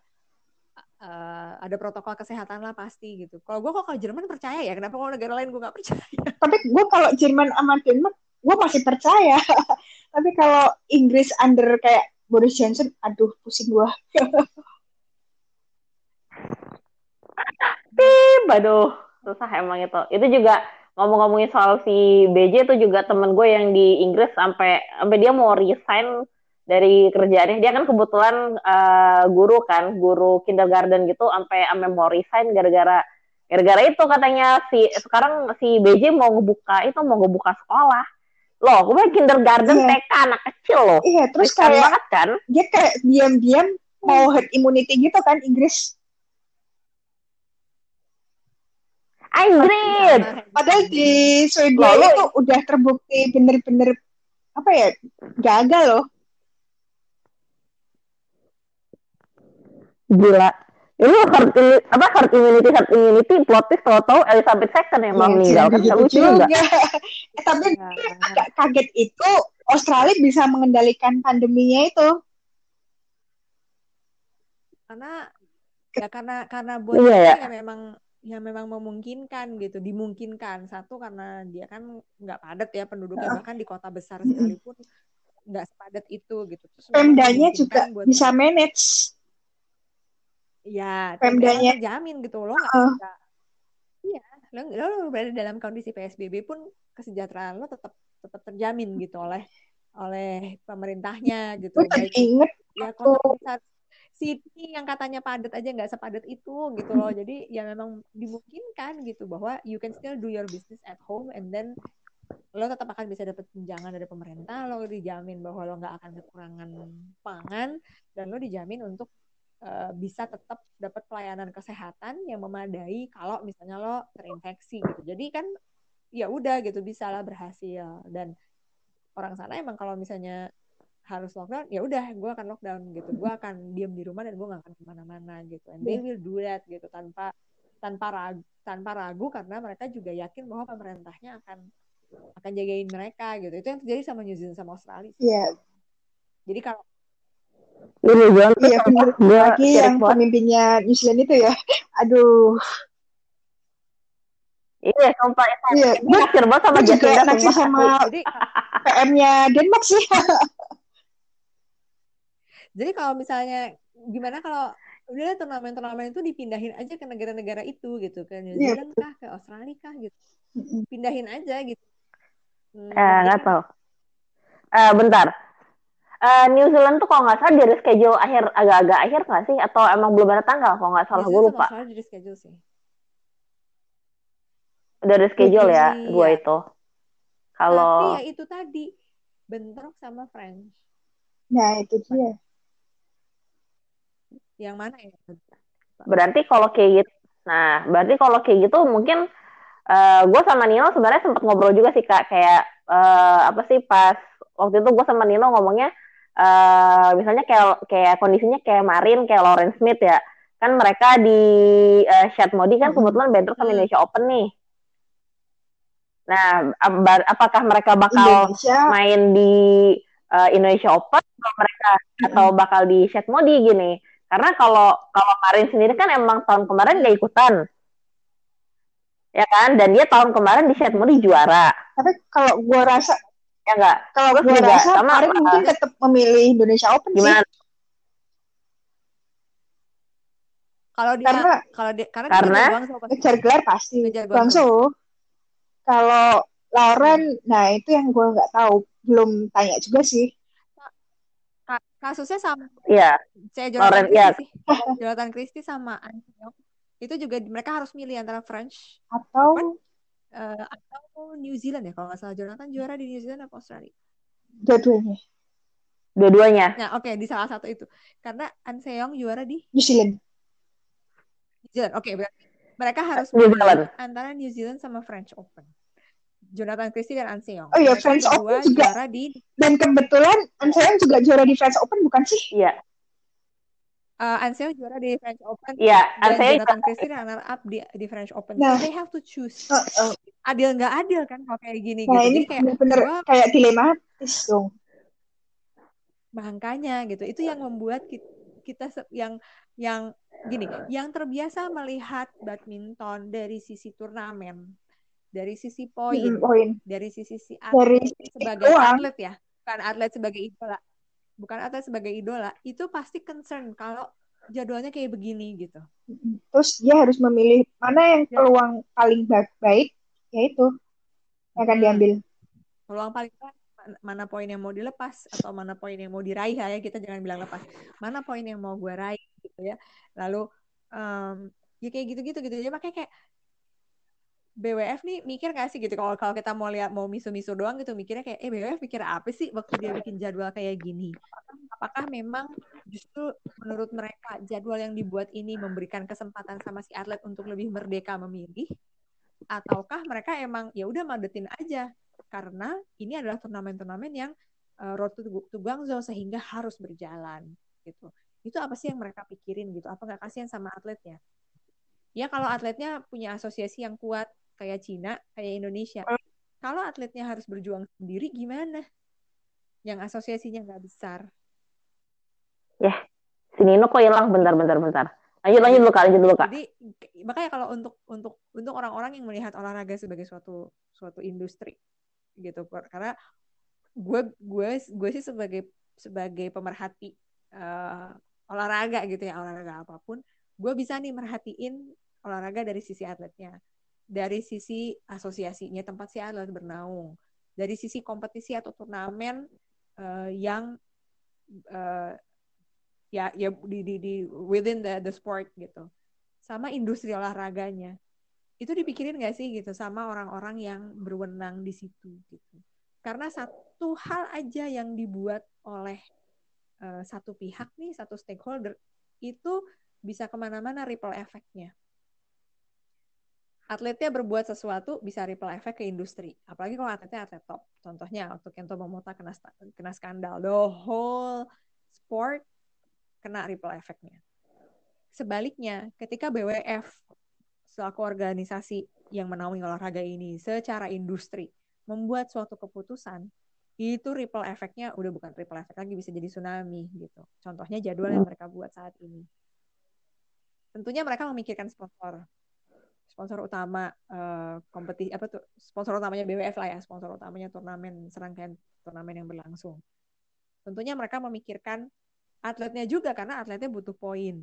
eh, ada protokol kesehatan lah pasti gitu. Kalau gue kok kalau Jerman percaya ya, kenapa kalau negara lain gue nggak percaya? Tapi gue kalau Jerman sama Denmark, gue masih percaya. Tapi kalau Inggris under kayak Boris Johnson, aduh pusing gue. Pip, aduh, susah emang itu. Itu juga ngomong-ngomongin soal si BJ itu juga temen gue yang di Inggris sampai sampai dia mau resign dari kerjaannya. Dia kan kebetulan eh, guru kan, guru kindergarten gitu, sampai sampai mau resign gara-gara gara-gara itu katanya si sekarang si BJ mau ngebuka itu mau ngebuka sekolah. Loh, gue kindergarten Iya. TK anak kecil loh. Iya, terus Riskan kayak banget kan? dia kayak diam-diam mau herd immunity gitu kan Inggris. Anjrit. Padahal di Swedia Lalu- itu udah terbukti bener-bener apa ya gagal loh. Gila. Ini herd immunity, apa herd immunity herd immunity plot twist tahu-tahu Elizabeth II yang mau Iya, meninggal kan gitu lucu juga. eh, tapi Ya, agak kaget itu Australia bisa mengendalikan pandeminya itu. karena ya karena karena buat Iya, dia ya. ya memang ya memang memungkinkan gitu dimungkinkan satu karena dia kan nggak padat ya penduduknya bahkan di kota besar sekalipun nggak sepadat itu gitu Terus Pemdanya juga bisa manage. Ya Pemdanya. Terjamin gitu loh nggak bisa. Iya lo, lo berada dalam kondisi PSBB pun kesejahteraan lo tetap tetap terjamin gitu oleh oleh pemerintahnya gitu. Gue jadi inget ya besar Sydney yang katanya padat aja nggak sepadat itu gitu loh. Jadi ya memang dimungkinkan gitu bahwa you can still do your business at home and then lo tetap akan bisa dapat tunjangan dari pemerintah. Lo dijamin bahwa lo nggak akan kekurangan pangan dan lo dijamin untuk eh, bisa tetap dapat pelayanan kesehatan yang memadai kalau misalnya lo terinfeksi gitu. Jadi kan ya udah gitu bisa lah berhasil. Dan orang sana emang kalau misalnya harus lockdown ya udah gue akan lockdown gitu. Gue akan diam di rumah dan gue gak akan ke mana-mana gitu. And they will do that gitu tanpa tanpa ragu tanpa ragu karena mereka juga yakin bahwa pemerintahnya akan akan jagain mereka gitu. Itu yang terjadi sama New Zealand sama Australia sih. Iya, jadi kalau Ini tuh iya bener. gue Lagi yang pemimpinnya New Zealand itu ya. Aduh, Iya, sumpah itu. Iya, Gue naksir banget sama gue juga Jacinda, naksir sama jadi PM-nya Denmark sih. jadi kalau misalnya gimana kalau udah turnamen-turnamen itu dipindahin aja ke negara-negara itu gitu ke New Iya, Zealand kah ke Australia kah gitu pindahin aja gitu Hmm, Eh, nggak tahu. Eh, bentar. Eh, New Zealand tuh kalau nggak salah dari schedule akhir agak-agak akhir nggak sih? Atau emang belum ada tanggal? Kalau nggak salah gue lupa. Jadi schedule sih Udah ada schedule ya, Iya. gue itu. Kalau Tapi ya itu tadi bentrok sama French. Nah, itu dia. Yang mana ya? berarti kalau kayak gitu, nah berarti kalau kayak gitu mungkin eh gue sama Nino sebenarnya sempat ngobrol juga sih kak kayak eh, apa sih pas waktu itu gue sama Nino ngomongnya eh misalnya kayak kayak kondisinya kayak Marin kayak Lauren Smith ya kan mereka di eh, Shad Modi kan Mhm. kebetulan bentrok sama Hmm. Indonesia Open nih nah apakah mereka bakal Indonesia main di uh, Indonesia Open atau mereka mm-hmm. atau bakal di set modi gini. Karena kalau kalau Marin sendiri kan emang tahun kemarin gak ikutan. Ya kan? Dan dia tahun kemarin di set modi juara. Tapi kalau gue rasa ya enggak. Kalau gue rasa sama, uh, mungkin tetap memilih Indonesia Open gimana? sih. Kalau dia karena kalau dia karena, karena ngejar gelar pasti. Guangzhou. Kalau Lauren, nah itu yang gue nggak tahu, belum tanya juga sih. Kasusnya sama. Iya. Saya Jonathan Christie ya. sih. Jonathan Christie sama Antonio. Itu juga mereka harus milih antara French atau uh, atau New Zealand ya kalau nggak salah Jonathan juara di New Zealand atau Australia. Dua-duanya. Dua-duanya. Nah, oke okay, di salah satu itu. Karena An Seong juara di New Zealand. New Zealand. Oke, okay, mereka harus milih antara New Zealand sama French Open. Jonathan Christie dan An Seong. Oh iya, French Open juga. Juara di... Dan kebetulan An Seong juga juara di French Open, bukan sih? Iya. Uh, An Seong juara di French Open. Iya, An Seong Jonathan Christie runner up di di French Open. Nah, they have to choose. Uh, uh. Adil nggak adil kan kalau kayak gini nah, gitu. ini kayak bener gua, kayak dilematis dong. Makanya gitu. Itu yang membuat kita, kita yang yang gini, yang terbiasa melihat badminton dari sisi turnamen dari sisi poin, mm, poin. dari sisi si atlet dari sebagai uang. atlet ya, bukan atlet sebagai idola, bukan atlet sebagai idola, itu pasti concern kalau jadwalnya kayak begini gitu. Terus dia harus memilih mana yang ya. peluang paling baik, yaitu yang akan diambil. Peluang paling baik mana poin yang mau dilepas atau mana poin yang mau diraih ya kita jangan bilang lepas mana poin yang mau gue raih gitu ya lalu um, ya kayak gitu gitu gitu ya makanya kayak BWF nih mikir gak sih gitu? Kalau kalau kita mau lihat mau misu-misu doang gitu mikirnya kayak eh BWF mikir apa sih waktu dia bikin jadwal kayak gini? Apakah memang justru menurut mereka jadwal yang dibuat ini memberikan kesempatan sama si atlet untuk lebih merdeka memilih? Ataukah mereka emang ya udah madetin aja. Karena ini adalah turnamen-turnamen yang uh, road to, to Guangzhou sehingga harus berjalan gitu. Itu apa sih yang mereka pikirin gitu? Apa nggak kasihan sama atletnya? Ya kalau atletnya punya asosiasi yang kuat kayak Cina, kayak Indonesia. Oh. Kalau atletnya harus berjuang sendiri, gimana? Yang asosiasinya nggak besar. Ya, si Nino kok hilang bentar, bentar. Lanjut, lanjut dulu, lanjut dulu, Kak. Jadi, makanya kalau untuk untuk untuk orang-orang yang melihat olahraga sebagai suatu suatu industri, gitu, karena gue gue gue sih sebagai sebagai pemerhati uh, olahraga gitu ya olahraga apa pun, gue bisa nih merhatiin olahraga dari sisi atletnya dari sisi asosiasinya tempat si atlet bernaung, dari sisi kompetisi atau turnamen uh, yang uh, ya ya di, di, di within the the sport gitu, sama industri olahraganya. Itu dipikirin gak sih gitu sama orang-orang yang berwenang di situ gitu, karena satu hal aja yang dibuat oleh uh, satu pihak nih satu stakeholder itu bisa ke mana-mana ripple efeknya atletnya berbuat sesuatu bisa ripple effect ke industri. Apalagi kalau atletnya atlet top. Contohnya waktu Kento Momota kena kena skandal, the whole sport kena ripple effect-nya. Sebaliknya, ketika BWF selaku organisasi yang menaungi olahraga ini secara industri membuat suatu keputusan, itu ripple effect-nya udah bukan ripple effect lagi bisa jadi tsunami gitu. Contohnya jadwal yang mereka buat saat ini. Tentunya mereka memikirkan sponsor sponsor utama uh, kompetisi apa tuh sponsor utamanya BWF lah ya sponsor utamanya turnamen serangkaian turnamen yang berlangsung. Tentunya mereka memikirkan atletnya juga karena atletnya butuh poin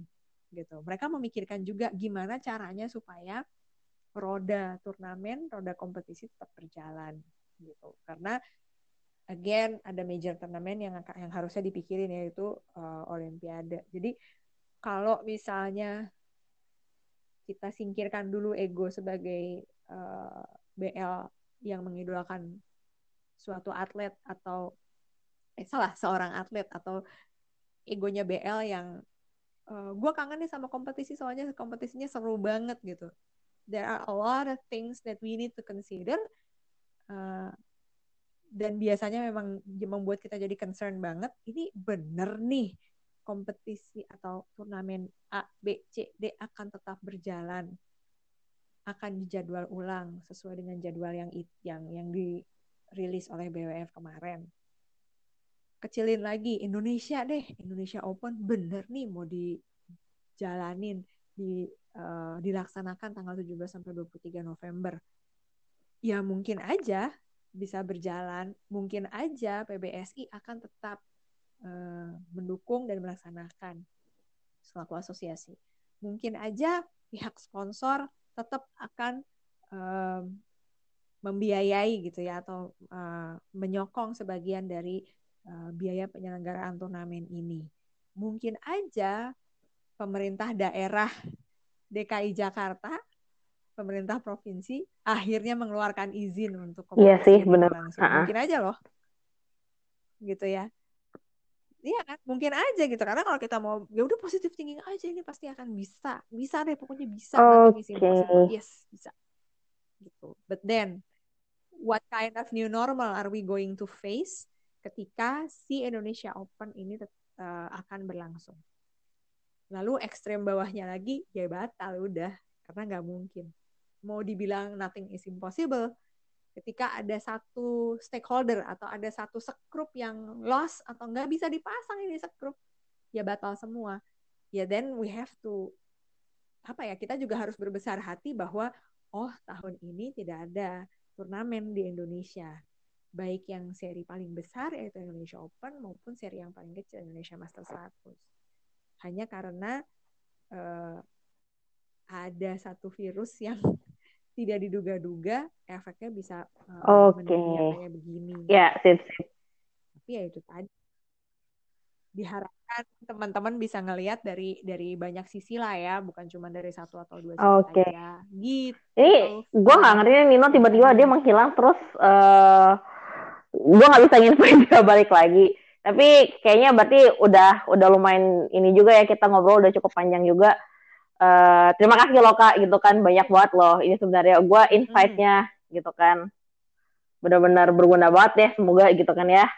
gitu. Mereka memikirkan juga gimana caranya supaya roda turnamen roda kompetisi tetap berjalan gitu. Karena again ada major turnamen yang yang harusnya dipikirin yaitu uh, olimpiade. Jadi kalau misalnya kita singkirkan dulu ego sebagai uh, eh, BL yang mengidolakan suatu atlet atau eh salah seorang atlet atau egonya BL yang uh, eh, gue kangen nih sama kompetisi soalnya kompetisinya seru banget gitu. There are a lot of things that we need to consider uh, dan biasanya memang membuat kita jadi concern banget. Ini bener nih kompetisi atau turnamen A, B, C, D akan tetap berjalan, akan dijadwal ulang sesuai dengan jadwal yang yang yang dirilis oleh BWF kemarin. kecilin lagi Indonesia deh. Indonesia Open bener nih mau dijalanin di uh, dilaksanakan tanggal 17 sampai 23 November. Ya mungkin aja bisa berjalan mungkin aja PBSI akan tetap uh, mendukung dan melaksanakan selaku asosiasi mungkin aja pihak sponsor tetap akan um, membiayai gitu ya atau uh, menyokong sebagian dari uh, biaya penyelenggaraan turnamen ini. Mungkin aja pemerintah daerah DKI Jakarta, pemerintah provinsi akhirnya mengeluarkan izin untuk Iya sih, benar. Mungkin aja loh. Gitu ya. Iya kan, mungkin aja gitu. Karena kalau kita mau ya udah positif thinking aja ini pasti akan bisa. Bisa deh pokoknya bisa. Oke. Okay. Yes, bisa. Gitu. But then what kind of new normal are we going to face ketika si Indonesia Open ini uh, akan berlangsung. Lalu ekstrem bawahnya lagi ya batal udah karena nggak mungkin. Mau dibilang nothing is impossible, ketika ada satu stakeholder atau ada satu sekrup yang lost atau nggak bisa dipasang ini sekrup, ya batal semua. Ya then we have to apa ya kita juga harus berbesar hati bahwa oh tahun ini tidak ada turnamen di Indonesia. Baik yang seri paling besar yaitu Indonesia Open maupun seri yang paling kecil Indonesia Master 100. Hanya karena uh, ada satu virus yang tidak diduga-duga efeknya bisa uh, Oke. Okay. begini. Ya, sip, sip. Tapi ya itu tadi diharapkan teman-teman bisa ngelihat dari dari banyak sisi lah ya, bukan cuma dari satu atau dua sisi. Okay. aja. Gitu. Ini gue nggak ngerti Nino tiba-tiba dia menghilang terus uh, eh, gue nggak bisa nginfoin dia balik lagi. Tapi kayaknya berarti udah udah lumayan ini juga ya kita ngobrol udah cukup panjang juga. Uh, terima kasih loh kak gitu kan banyak banget loh ini sebenarnya gue insight-nya hmm. gitu kan benar-benar berguna banget ya semoga gitu kan ya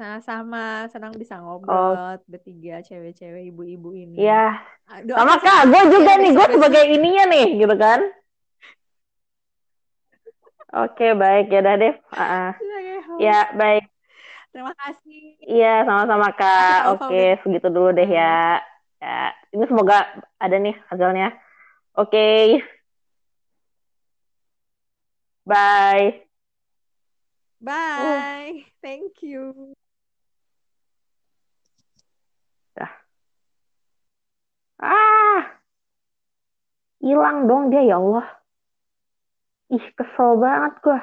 Sama-sama, senang bisa ngobrol oh. bertiga cewek-cewek ibu-ibu ini. Iya. Sama kak, gue juga nih, gue sebagai ininya nih, gitu kan. Oke, baik. Ya udah deh. Uh, ya, baik. Terima kasih. Iya, sama-sama Kak. Oke, segitu dulu deh ya. Ya, ini semoga ada nih hasilnya. Oke. Bye. Bye. Thank you. Ah, hilang dong dia ya Allah. Ih, kesel banget gue.